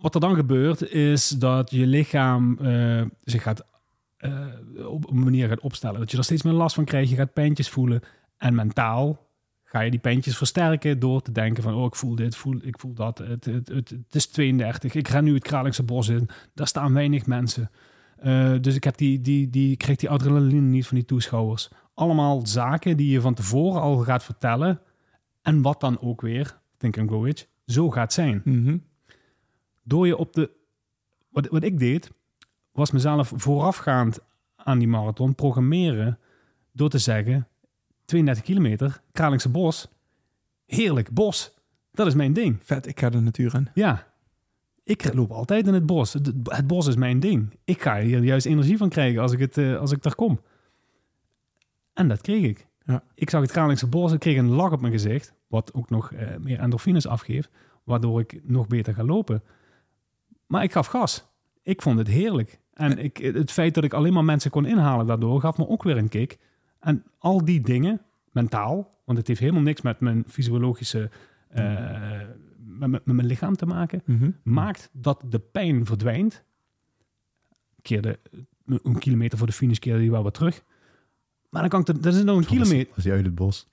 [SPEAKER 2] wat er dan gebeurt is dat je lichaam eh, zich gaat eh, op een manier gaat opstellen. Dat je er steeds meer last van krijgt. Je gaat pijntjes voelen. En mentaal ga je die pijntjes versterken door te denken van... oh, ik voel dit, voel, ik voel dat. Het, het, het, het is 32. Ik ren nu het Kralingse bos in. Daar staan weinig mensen. Eh, dus ik, heb die, die, die, krijg die adrenaline niet van die toeschouwers. Allemaal zaken die je van tevoren al gaat vertellen. En wat dan ook weer, Think and Grow Rich, zo gaat zijn
[SPEAKER 3] Mhm.
[SPEAKER 2] door je op de. Wat, wat ik deed, was mezelf voorafgaand aan die marathon programmeren. door te zeggen: 32 kilometer, Kralingse bos. Heerlijk bos. Dat is mijn ding.
[SPEAKER 3] Vet, ik ga de natuur in.
[SPEAKER 2] Ja. Ik loop altijd in het bos. Het, het bos is mijn ding. Ik ga hier juist energie van krijgen als ik, het, eh, als ik daar kom. En dat kreeg ik.
[SPEAKER 3] Ja.
[SPEAKER 2] Ik zag het Kralingse bos. Ik kreeg een lach op mijn gezicht. Wat ook nog eh, meer endorfines afgeeft. Waardoor ik nog beter ga lopen. Maar ik gaf gas. Ik vond het heerlijk. En ik, het feit dat ik alleen maar mensen kon inhalen daardoor... gaf me ook weer een kick. En al die dingen, mentaal... want het heeft helemaal niks met mijn fysiologische... eh, met, mijn lichaam te maken
[SPEAKER 3] Mhm.
[SPEAKER 2] maakt dat de pijn verdwijnt. Keerde een kilometer voor de finish keerde die wel wat terug. Maar dan kan ik, dat is nog een kilometer.
[SPEAKER 1] Als je uit het bos.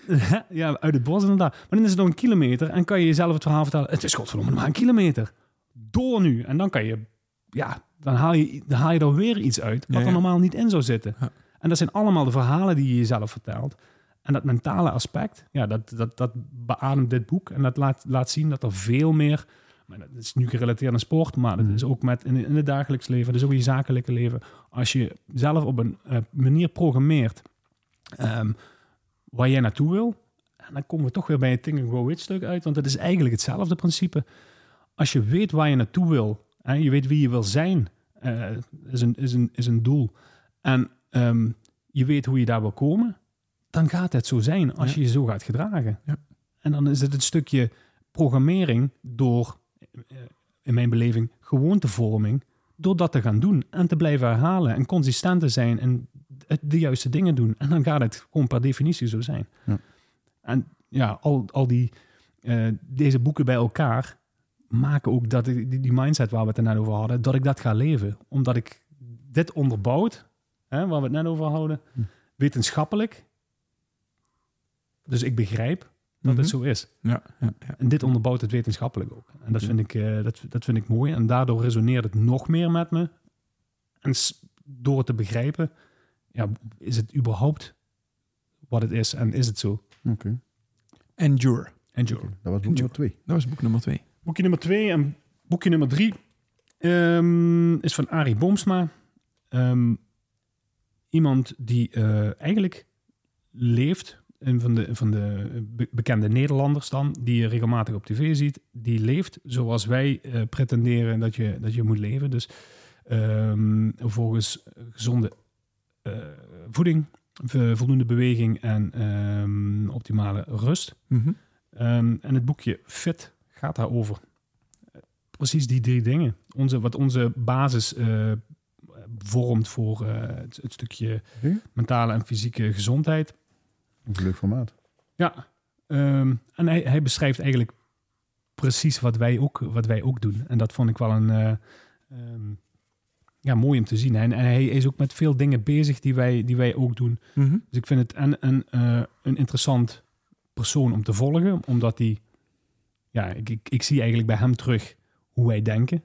[SPEAKER 2] ja, uit het bos inderdaad. Maar dan is het nog een kilometer en kan je jezelf het verhaal vertellen. Het is godverdomme nog maar een kilometer. Door nu. En dan kan je, ja, dan haal je, dan haal je er weer iets uit wat
[SPEAKER 3] Ja,
[SPEAKER 2] er normaal niet in zou zitten.
[SPEAKER 3] Ja.
[SPEAKER 2] En dat zijn allemaal de verhalen die je jezelf vertelt. En dat mentale aspect, ja, dat, dat, dat beademt dit boek. En dat laat, laat zien dat er veel meer, maar dat is nu gerelateerd aan sport, maar dat
[SPEAKER 1] Mhm.
[SPEAKER 2] is ook met in, in het dagelijks leven, dat is ook in je zakelijke leven. Als je zelf op een eh, manier programmeert ehm, waar jij naartoe wil, en dan komen we toch weer bij het Think and Grow Rich stuk uit, want het is eigenlijk hetzelfde principe. Als je weet waar je naartoe wil, en je weet wie je wil zijn, eh, is, een, is, een, is een doel. En ehm, je weet hoe je daar wil komen, dan gaat het zo zijn als
[SPEAKER 3] Ja.
[SPEAKER 2] je je zo gaat gedragen.
[SPEAKER 3] Ja.
[SPEAKER 2] En dan is het een stukje programmering door, eh, in mijn beleving, gewoontevorming, door dat te gaan doen en te blijven herhalen en consistent te zijn en de juiste dingen doen. En dan gaat het gewoon per definitie zo zijn.
[SPEAKER 1] Ja.
[SPEAKER 2] En ja, al, al die, eh, deze boeken bij elkaar maken ook dat ik, die, die mindset waar we het er net over hadden, dat ik dat ga leven. Omdat ik dit onderbouwd, hè, waar we het net over hadden,
[SPEAKER 1] Hm.
[SPEAKER 2] wetenschappelijk. Dus ik begrijp dat
[SPEAKER 3] Mhm.
[SPEAKER 2] het zo is.
[SPEAKER 3] Ja, ja, ja.
[SPEAKER 2] En dit onderbouwt het wetenschappelijk ook. En dat
[SPEAKER 3] Ja.
[SPEAKER 2] vind ik, eh, dat, dat vind ik mooi. En daardoor resoneert het nog meer met me. En door het te begrijpen, ja, is het überhaupt wat het is en is het zo?
[SPEAKER 1] Oké.
[SPEAKER 3] Endure.
[SPEAKER 1] Oké, Dat was boek nummer twee.
[SPEAKER 3] Dat was boek nummer twee.
[SPEAKER 2] Boekje nummer twee en boekje nummer drie ehm, is van Arie Boomsma. Ehm, iemand die eh, eigenlijk leeft, een van de, van de be- bekende Nederlanders dan, die je regelmatig op tv ziet, die leeft zoals wij eh, pretenderen dat je, dat je moet leven. Dus ehm, volgens gezonde eh, voeding, voldoende beweging en ehm, optimale rust.
[SPEAKER 3] Mhm.
[SPEAKER 2] Ehm, en het boekje Fit gaat daarover. Eh, Precies die drie dingen. Onze, wat onze basis eh, vormt voor eh, het, het stukje
[SPEAKER 1] Oké.
[SPEAKER 2] mentale en fysieke gezondheid.
[SPEAKER 1] Een leuk formaat.
[SPEAKER 2] Ja, ehm, en hij, hij beschrijft eigenlijk precies wat wij, ook, wat wij ook doen. En dat vond ik wel een, eh, ehm, ja, mooi om te zien. En, en hij is ook met veel dingen bezig die wij, die wij ook doen.
[SPEAKER 3] Mhm.
[SPEAKER 2] Dus ik vind het en, en, eh, een interessant persoon om te volgen, omdat hij, ja, ik, ik, ik zie eigenlijk bij hem terug hoe wij denken.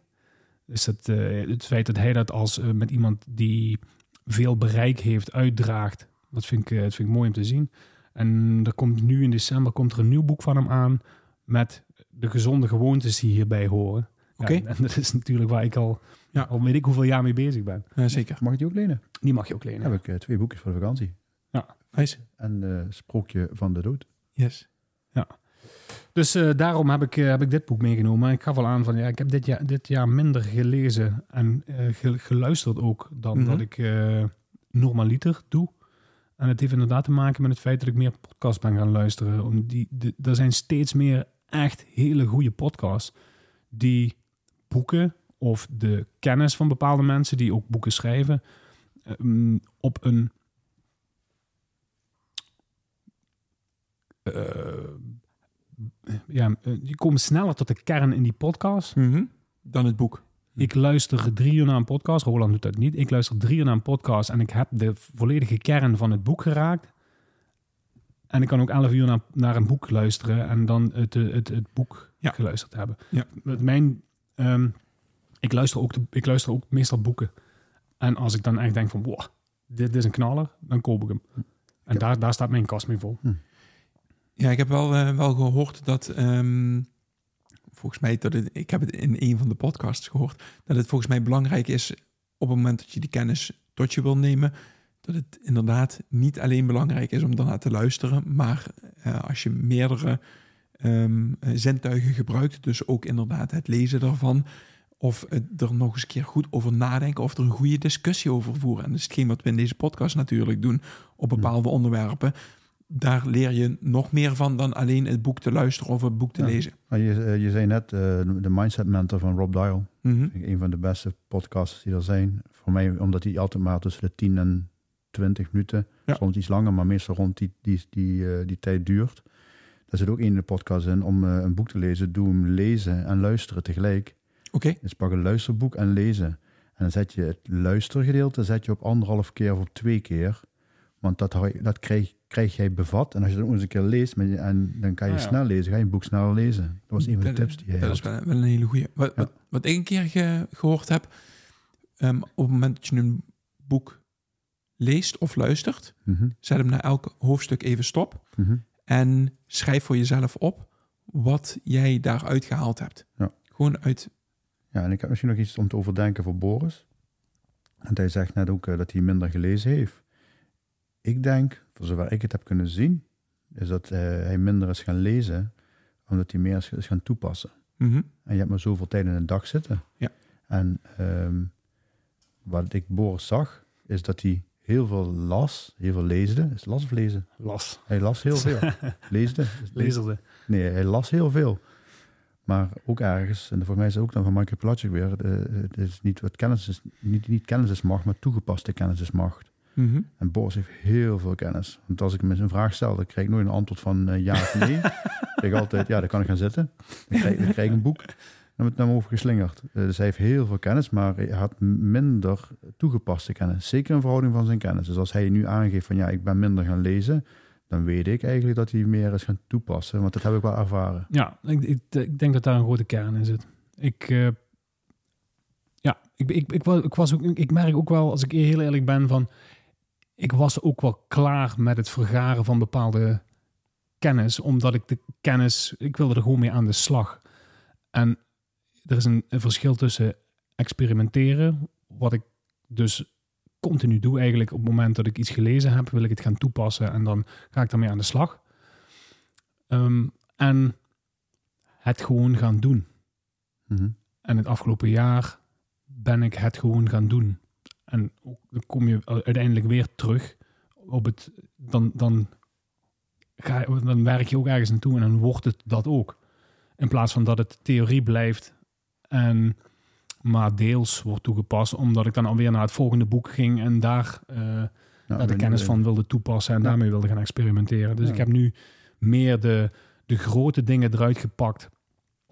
[SPEAKER 2] Dus het, eh, het feit dat hij dat als eh, met iemand die veel bereik heeft, uitdraagt, dat vind, ik, eh, dat vind ik mooi om te zien. En er komt nu in december komt er een nieuw boek van hem aan met de gezonde gewoontes die hierbij horen. Ja,
[SPEAKER 3] Oké.
[SPEAKER 2] en dat is natuurlijk waar ik al,
[SPEAKER 3] Ja.
[SPEAKER 2] al weet ik hoeveel jaar mee bezig ben.
[SPEAKER 3] Ja, zeker.
[SPEAKER 1] Mag ik die ook lenen?
[SPEAKER 2] Die mag je ook lenen.
[SPEAKER 1] Dan heb ik twee boekjes voor de vakantie.
[SPEAKER 3] Nice.
[SPEAKER 1] En eh Sprookje van de Dood.
[SPEAKER 3] Yes.
[SPEAKER 2] Dus eh, daarom heb ik, eh, heb ik dit boek meegenomen. Ik gaf al aan van ja, ik heb dit jaar, dit jaar minder gelezen en eh, ge- geluisterd ook dan
[SPEAKER 3] Mhm.
[SPEAKER 2] dat ik normaliter doe. En het heeft inderdaad te maken met het feit dat ik meer podcasts ben gaan luisteren. Om die, de, er zijn steeds meer echt hele goede podcasts die boeken of de kennis van bepaalde mensen die ook boeken schrijven ehm, op een ja, eh, je komt sneller tot de kern in die podcast.
[SPEAKER 3] Mhm. Dan het boek.
[SPEAKER 2] Ik luister drie uur naar een podcast. Roland doet dat niet. Ik luister drie uur naar een podcast en ik heb de volledige kern van het boek geraakt. En ik kan ook elf uur naar, naar een boek luisteren en dan het, eh, het, het boek
[SPEAKER 3] Ja.
[SPEAKER 2] geluisterd hebben.
[SPEAKER 3] Ja.
[SPEAKER 2] Met mijn, ehm, ik, luister ook de, ik luister ook meestal boeken. En als ik dan echt denk van, wow, dit is een knaller, dan koop ik hem. En
[SPEAKER 1] Ja.
[SPEAKER 2] daar, daar staat mijn kast mee vol.
[SPEAKER 3] Ja, ik heb wel, eh, wel gehoord dat, ehm, volgens mij, dat het, ik heb het in een van de podcasts gehoord, dat het volgens mij belangrijk is op het moment dat je die kennis tot je wil nemen, dat het inderdaad niet alleen belangrijk is om daarna te luisteren, maar eh, als je meerdere eh, zintuigen gebruikt, dus ook inderdaad het lezen daarvan, of het er nog eens een keer goed over nadenken, of er een goede discussie over voeren. En dat is hetgeen wat we in deze podcast natuurlijk doen op bepaalde onderwerpen daar leer je nog meer van dan alleen het boek te luisteren of het boek te
[SPEAKER 1] Ja.
[SPEAKER 3] lezen.
[SPEAKER 1] Je, eh, je zei net, eh, de Mindset Mentor van Rob Dial.
[SPEAKER 3] Mhm.
[SPEAKER 1] Een van de beste podcasts die er zijn. Voor mij, omdat hij altijd maar tussen de 10 en 20 minuten,
[SPEAKER 3] Ja.
[SPEAKER 1] soms iets langer, maar meestal rond die, die, die, eh, die tijd duurt. Daar zit ook in de podcast in om een boek te lezen. Doe hem lezen en luisteren tegelijk.
[SPEAKER 3] Oké,
[SPEAKER 1] Dus pak een luisterboek en lezen. En dan zet je het luistergedeelte zet je op anderhalf keer of op twee keer. Want dat, dat krijg, krijg jij bevat. En als je dat nog eens een keer leest, met je- en dan kan je
[SPEAKER 2] Ah, ja.
[SPEAKER 1] snel lezen, ga je een boek sneller lezen. Dat was een van de tips die hij
[SPEAKER 3] dat
[SPEAKER 1] had.
[SPEAKER 3] is wel, wel een hele goeie. Wat,
[SPEAKER 1] Ja.
[SPEAKER 3] wat, wat ik een keer ge- gehoord heb, ehm, op het moment dat je een boek leest of luistert,
[SPEAKER 1] Mhm,
[SPEAKER 3] zet hem na elk hoofdstuk even stop
[SPEAKER 1] mhm.
[SPEAKER 3] en schrijf voor jezelf op wat jij daaruit gehaald hebt.
[SPEAKER 1] Ja.
[SPEAKER 3] Gewoon uit,
[SPEAKER 1] Ja, en ik heb misschien nog iets om te overdenken voor Boris. Want hij zegt net ook eh, dat hij minder gelezen heeft. Ik denk, voor zover ik het heb kunnen zien, is dat eh, hij minder is gaan lezen, omdat hij meer is, gaan toepassen.
[SPEAKER 3] mhm,
[SPEAKER 1] En je hebt maar zoveel tijd in een dag zitten.
[SPEAKER 3] Ja.
[SPEAKER 1] En ehm, wat ik Boris zag, is dat hij heel veel las, heel veel leesde. Is het las of lezen?
[SPEAKER 2] Las.
[SPEAKER 1] Hij las heel veel. leesde?
[SPEAKER 2] Lezerde.
[SPEAKER 1] Nee, hij las heel veel. Maar ook ergens, en voor mij is het ook dan van Michael Pilatschik weer, eh, het is niet wat kennis is, niet, niet kennis is macht, maar toegepaste kennis is macht.
[SPEAKER 3] Mhm.
[SPEAKER 1] En Boris heeft heel veel kennis. Want als ik hem eens een vraag stel, dan krijg ik nooit een antwoord van eh, ja of nee. ik krijg altijd, ja, dan kan ik gaan zitten. Dan krijg ik een boek. Dan wordt het naar over geslingerd. Eh, dus hij heeft heel veel kennis, maar hij had minder toegepaste kennis. Zeker in verhouding van zijn kennis. Dus als hij nu aangeeft van ja, ik ben minder gaan lezen, dan weet ik eigenlijk dat hij meer is gaan toepassen. Want dat heb ik wel ervaren.
[SPEAKER 2] Ja, ik, ik, ik denk dat daar een grote kern in zit. Ik, eh, ja, ik, ik, ik, was, ik, was ook, ik merk ook wel, als ik heel eerlijk ben, van ik was ook wel klaar met het vergaren van bepaalde kennis, omdat ik de kennis, ik wilde er gewoon mee aan de slag. En er is een, een verschil tussen experimenteren, wat ik dus continu doe eigenlijk op het moment dat ik iets gelezen heb, wil ik het gaan toepassen en dan ga ik daarmee aan de slag. Ehm, en het gewoon gaan doen.
[SPEAKER 1] Mhm.
[SPEAKER 2] En het afgelopen jaar ben ik het gewoon gaan doen. En dan kom je uiteindelijk weer terug op het. Dan, dan, ga, dan werk je ook ergens naartoe en dan wordt het dat ook. In plaats van dat het theorie blijft en maar deels wordt toegepast, omdat ik dan alweer naar het volgende boek ging en daar eh, daar de kennis van wilde toepassen en
[SPEAKER 1] Ja.
[SPEAKER 2] daarmee wilde gaan experimenteren. Dus
[SPEAKER 1] Ja.
[SPEAKER 2] ik heb nu meer de, de grote dingen eruit gepakt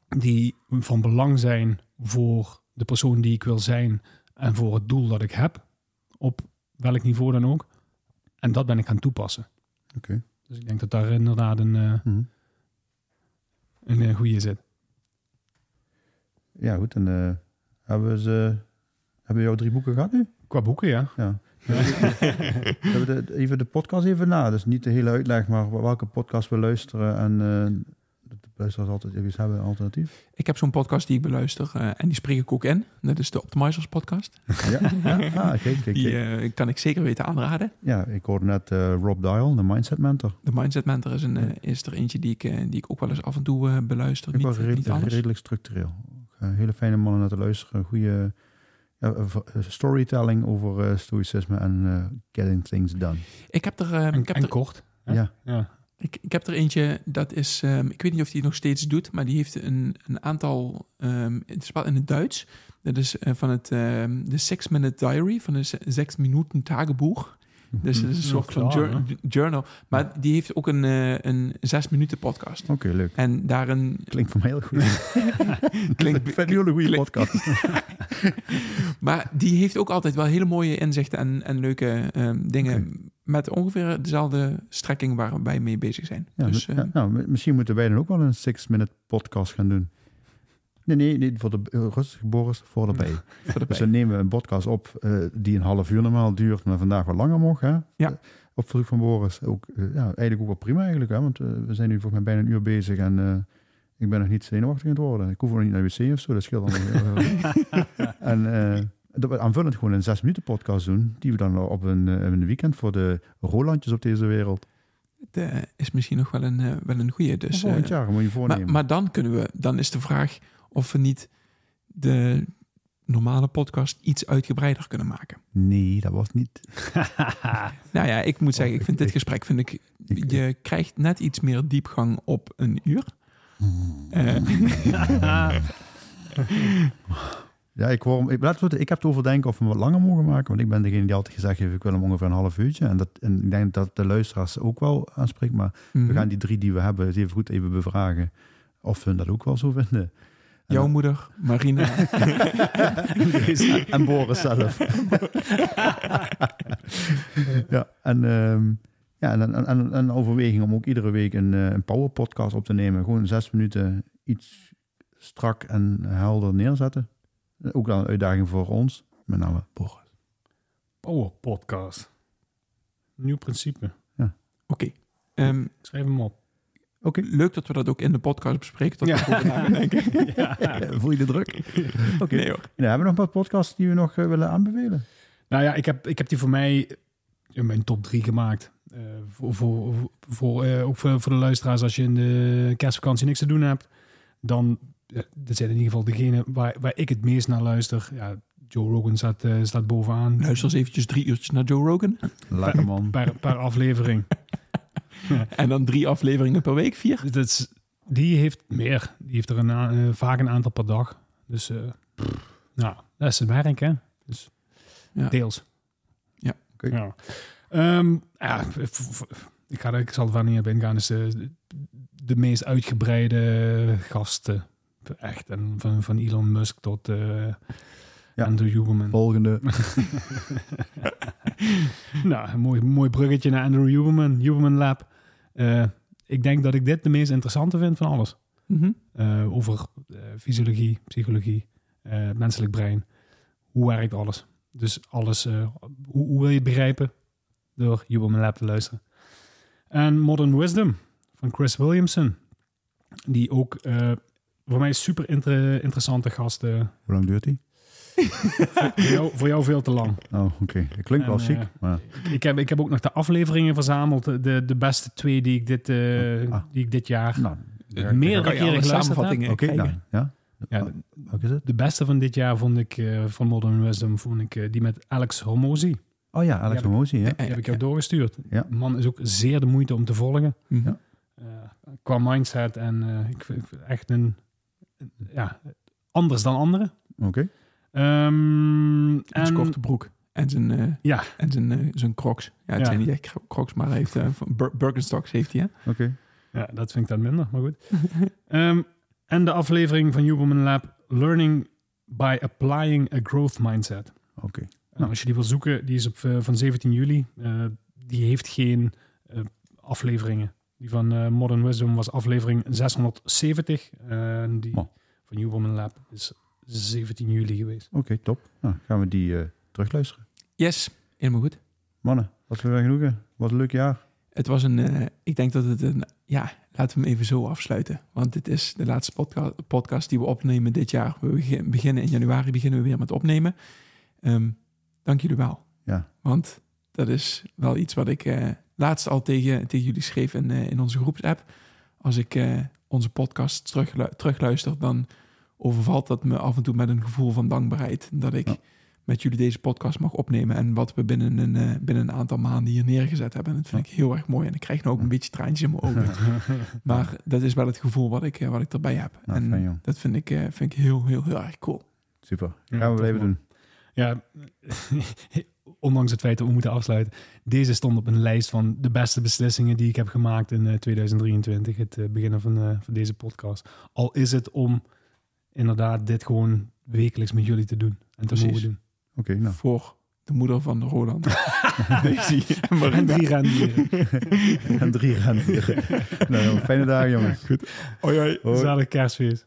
[SPEAKER 2] die van belang zijn voor de persoon die ik wil zijn en voor het doel dat ik heb, op welk niveau dan ook. En dat ben ik gaan toepassen.
[SPEAKER 1] Oké.
[SPEAKER 2] Dus ik denk dat daar inderdaad een, eh,
[SPEAKER 1] Mhm.
[SPEAKER 2] een eh, goede zit.
[SPEAKER 1] Ja, goed. En eh, hebben we ze... Hebben we jouw drie boeken gehad nu?
[SPEAKER 2] Qua boeken, ja.
[SPEAKER 1] Ja. Hebben we de, even de podcast even na. Dus niet de hele uitleg, maar welke podcast we luisteren. En eh de luisteraars altijd even hebben een alternatief.
[SPEAKER 3] Ik heb zo'n podcast die ik beluister eh, en die spreek ik ook in. Dat is de Optimizers podcast.
[SPEAKER 1] Ja, ja. Ah, kijk, kijk,
[SPEAKER 3] Die eh, kan ik zeker weten aanraden.
[SPEAKER 1] Ja, ik hoorde net eh, Rob Dial, de Mindset Mentor.
[SPEAKER 3] De Mindset Mentor is, een, is er eentje die ik, die ik ook wel eens af en toe eh, beluister.
[SPEAKER 1] Ik
[SPEAKER 3] Niet,
[SPEAKER 1] was redelijk,
[SPEAKER 3] niet
[SPEAKER 1] redelijk structureel. Hele fijne mannen naar te luisteren. Goede storytelling over eh, stoïcisme en eh, getting things done.
[SPEAKER 3] Ik heb er,
[SPEAKER 2] En,
[SPEAKER 3] ik heb
[SPEAKER 2] en
[SPEAKER 3] er
[SPEAKER 2] kort. hè?
[SPEAKER 1] Ja.
[SPEAKER 2] ja.
[SPEAKER 3] Ik, ik heb er eentje, dat is, ehm, ik weet niet of hij het nog steeds doet, maar die heeft een, een aantal, ehm, het is wel in het Duits. Dat is eh, van het, ehm, de Six Minute Diary, van de zes minuten tagebuch. Dus het is een soort van jour- journal. Maar die heeft ook een, eh, een zes minuten podcast.
[SPEAKER 1] Oké, leuk.
[SPEAKER 3] En daarin
[SPEAKER 1] Klinkt voor mij heel goed.
[SPEAKER 3] klinkt...
[SPEAKER 1] ik vind het een hele goede
[SPEAKER 3] klink-
[SPEAKER 1] podcast.
[SPEAKER 3] Maar die heeft ook altijd wel hele mooie inzichten en, en leuke dingen. Met ongeveer dezelfde strekking waar wij mee bezig zijn.
[SPEAKER 1] Ja,
[SPEAKER 3] dus eh,
[SPEAKER 1] ja, nou, mi- misschien moeten wij dan ook wel een six-minute podcast gaan doen. Nee, nee, nee voor de uh, rustig Boris, voor
[SPEAKER 3] de
[SPEAKER 1] Dus dan nemen we een podcast op eh, die een half uur normaal duurt, maar vandaag wat langer mocht. Hè?
[SPEAKER 3] Ja.
[SPEAKER 1] Eh, op verzoek van Boris. Ook, eh, ja, eigenlijk ook wel prima eigenlijk, hè? want eh, we zijn nu volgens mij bijna een uur bezig en eh, ik ben nog niet zenuwachtig aan het worden. Ik hoef nog niet naar de wc of zo, dat scheelt allemaal. en eh, dat we aanvullend gewoon een zes minuten podcast doen, die we dan op een, eh, een weekend voor de Rolandjes op deze wereld.
[SPEAKER 3] Het eh, is misschien nog wel een, eh, wel een goede. Dus,
[SPEAKER 1] volgend jaar moet je voornemen.
[SPEAKER 3] maar, maar dan kunnen we, dan is de vraag of we niet de normale podcast iets uitgebreider kunnen maken.
[SPEAKER 1] Nee, dat was niet.
[SPEAKER 3] Nou ja, ik moet zeggen, ik vind dit gesprek, vind ik, je krijgt net iets meer diepgang op een uur. Eh,
[SPEAKER 1] Ja, ik, ik, het- ik heb het overdenken of we hem wat langer mogen maken. Want ik ben degene die altijd gezegd heeft, ik wil hem ongeveer een half uurtje. En, dat, en ik denk dat de luisteraars ook wel aanspreekt. Maar we
[SPEAKER 3] mhm.
[SPEAKER 1] gaan die drie die we hebben eens even goed even bevragen. Of we dat ook wel zo vinden. En
[SPEAKER 3] Jouw moeder, Marina.
[SPEAKER 1] en Boris zelf. ja, en, ehm, ja, en, en, en een overweging om ook iedere week een, eh, een power podcast op te nemen. Gewoon zes minuten iets strak en helder neerzetten. Ook wel een uitdaging voor ons. Met name Boris.
[SPEAKER 2] Power podcast. Nieuw principe.
[SPEAKER 3] Oké. Ehm,
[SPEAKER 2] Schrijf hem op.
[SPEAKER 1] Oké,
[SPEAKER 3] leuk dat we dat ook in de podcast bespreken. Dat
[SPEAKER 2] Ja.
[SPEAKER 3] we denken.
[SPEAKER 1] Eh, voel je de druk? Oké.
[SPEAKER 3] Nee hoor.
[SPEAKER 1] Ja, hebben we nog wat podcasts die we nog eh, willen aanbevelen?
[SPEAKER 2] Nou ja, ik heb, ik heb die voor mij in mijn top drie gemaakt. Eh, voor, voor, voor, eh, ook voor, voor de luisteraars, als je in de kerstvakantie niks te doen hebt, dan, ja, dit zijn in ieder geval degene waar, waar ik het meest naar luister. Ja, Joe Rogan staat, eh, staat bovenaan.
[SPEAKER 3] Luister eens eventjes drie uurtjes naar Joe Rogan.
[SPEAKER 1] Lekker man.
[SPEAKER 2] Per, per aflevering.
[SPEAKER 3] En dan drie afleveringen per week, vier.
[SPEAKER 2] Dus dat is- die heeft meer. Die heeft er een, eh, vaak een aantal per dag. Dus eh nou, dat is het werk, hè? Dus
[SPEAKER 3] Ja.
[SPEAKER 2] deels.
[SPEAKER 3] Ja.
[SPEAKER 1] Oké.
[SPEAKER 2] Ja. Ehm, ja, ik, ga, er- ik zal er wel niet op ingaan. Dus eh, de, de meest uitgebreide gasten. Echt. En van, van Elon Musk tot eh
[SPEAKER 1] Ja.
[SPEAKER 2] Andrew Huberman.
[SPEAKER 1] Volgende.
[SPEAKER 2] Nou, een mooi, mooi bruggetje naar Andrew Huberman. Huberman Lab. Eh, ik denk dat ik dit de meest interessante vind van alles.
[SPEAKER 3] Mhm.
[SPEAKER 2] Eh, over fysiologie, psychologie, het menselijk brein. Hoe werkt alles? Dus alles, hoe, hoe wil je het begrijpen? Door Huberman Lab te luisteren. En Modern Wisdom van Chris Williamson. Die ook voor mij super inter- interessante gasten.
[SPEAKER 1] Hoe lang duurt die?
[SPEAKER 2] voor, jou, voor jou veel te lang.
[SPEAKER 1] Oh, oké. Het klinkt wel
[SPEAKER 2] En,
[SPEAKER 1] ziek.
[SPEAKER 2] eh,
[SPEAKER 1] Maar
[SPEAKER 2] Ik heb, ik heb ook nog de afleveringen verzameld. De, de beste twee die ik dit, eh,
[SPEAKER 1] Ah.
[SPEAKER 2] die ik dit jaar...
[SPEAKER 1] nou,
[SPEAKER 2] Meerdere
[SPEAKER 1] ja,
[SPEAKER 3] alle
[SPEAKER 2] keren
[SPEAKER 3] samenvattingen
[SPEAKER 1] Oké,
[SPEAKER 3] krijgen?
[SPEAKER 1] nou, ja.
[SPEAKER 2] Ja,
[SPEAKER 1] Oh, Welke is het?
[SPEAKER 2] De beste van dit jaar vond ik, eh, van Modern Wisdom, vond ik eh, die met Alex Hormozy.
[SPEAKER 1] Oh ja, Alex Hormozy, ja.
[SPEAKER 2] Die heb ik jou doorgestuurd.
[SPEAKER 1] Ja.
[SPEAKER 2] De man is ook zeer de moeite om te volgen.
[SPEAKER 1] Ja.
[SPEAKER 2] Eh, qua mindset en eh, ik vind ik echt een- ja, anders dan anderen.
[SPEAKER 1] Oké.
[SPEAKER 2] Ehm,
[SPEAKER 3] En zijn korte broek. En zijn, eh,
[SPEAKER 2] Ja.
[SPEAKER 3] en zijn, eh, zijn crocs. Ja, het
[SPEAKER 2] Ja.
[SPEAKER 3] zijn niet echt crocs, maar hij heeft eh, Birkenstocks heeft hij?
[SPEAKER 1] Oké.
[SPEAKER 2] ja, dat vind ik dan minder, maar goed. Ehm, en de aflevering van Huberman Lab, Learning by Applying a Growth Mindset.
[SPEAKER 1] Oké.
[SPEAKER 2] Nou, als je die wil zoeken, die is op, van 17 juli. Die heeft geen afleveringen. Die van eh, Modern Wisdom was aflevering 670. eh, en die
[SPEAKER 1] Oh.
[SPEAKER 2] van Huberman Lab is 17 juli geweest.
[SPEAKER 1] Oké, top. Nou, gaan we die eh terugluisteren.
[SPEAKER 3] Yes, helemaal goed.
[SPEAKER 1] Mannen, wat weer genoegen. Wat een leuk jaar.
[SPEAKER 3] Het was een, eh, ik denk dat het een, ja, laten we hem even zo afsluiten. Want dit is de laatste podca podcast die we opnemen dit jaar. We begin- beginnen in januari, beginnen we weer met opnemen. Ehm, dank jullie wel.
[SPEAKER 1] Ja.
[SPEAKER 3] Want dat is wel iets wat ik eh, laatst al tegen, tegen jullie schreef in, eh, in onze groepsapp. Als ik eh, onze podcast teruglu terugluister, dan overvalt dat me af en toe met een gevoel van dankbaarheid. Dat ik
[SPEAKER 1] Ja.
[SPEAKER 3] met jullie deze podcast mag opnemen. En wat we binnen een, eh, binnen een aantal maanden hier neergezet hebben. En dat vind ik heel erg mooi. En ik krijg nu ook een beetje traantjes in mijn ogen. Maar dat is wel het gevoel wat ik, eh, wat ik erbij heb.
[SPEAKER 1] Nou,
[SPEAKER 3] en dat vind ik, eh, vind ik heel, heel, heel erg cool.
[SPEAKER 1] Super.
[SPEAKER 2] Ja,
[SPEAKER 1] gaan we
[SPEAKER 2] tof,
[SPEAKER 1] blijven doen.
[SPEAKER 2] Ja, ondanks het feit dat we moeten afsluiten. Deze stond op een lijst van de beste beslissingen die ik heb gemaakt in eh, 2023. Het eh, beginnen van, eh, van deze podcast. Al is het om inderdaad dit gewoon wekelijks met jullie te doen. En te
[SPEAKER 3] Precies.
[SPEAKER 2] mogen doen.
[SPEAKER 1] Oké, nou.
[SPEAKER 3] Voor de moeder van Roland. Daisy en
[SPEAKER 2] En drie rendieren.
[SPEAKER 1] En drie rendieren. nou, fijne dagen, jongens.
[SPEAKER 3] Hoi, hoi.
[SPEAKER 1] Hoi.
[SPEAKER 2] Zalig kerstfeest.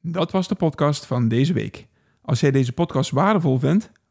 [SPEAKER 3] Dat was de podcast van deze week. Als jij deze podcast waardevol vindt,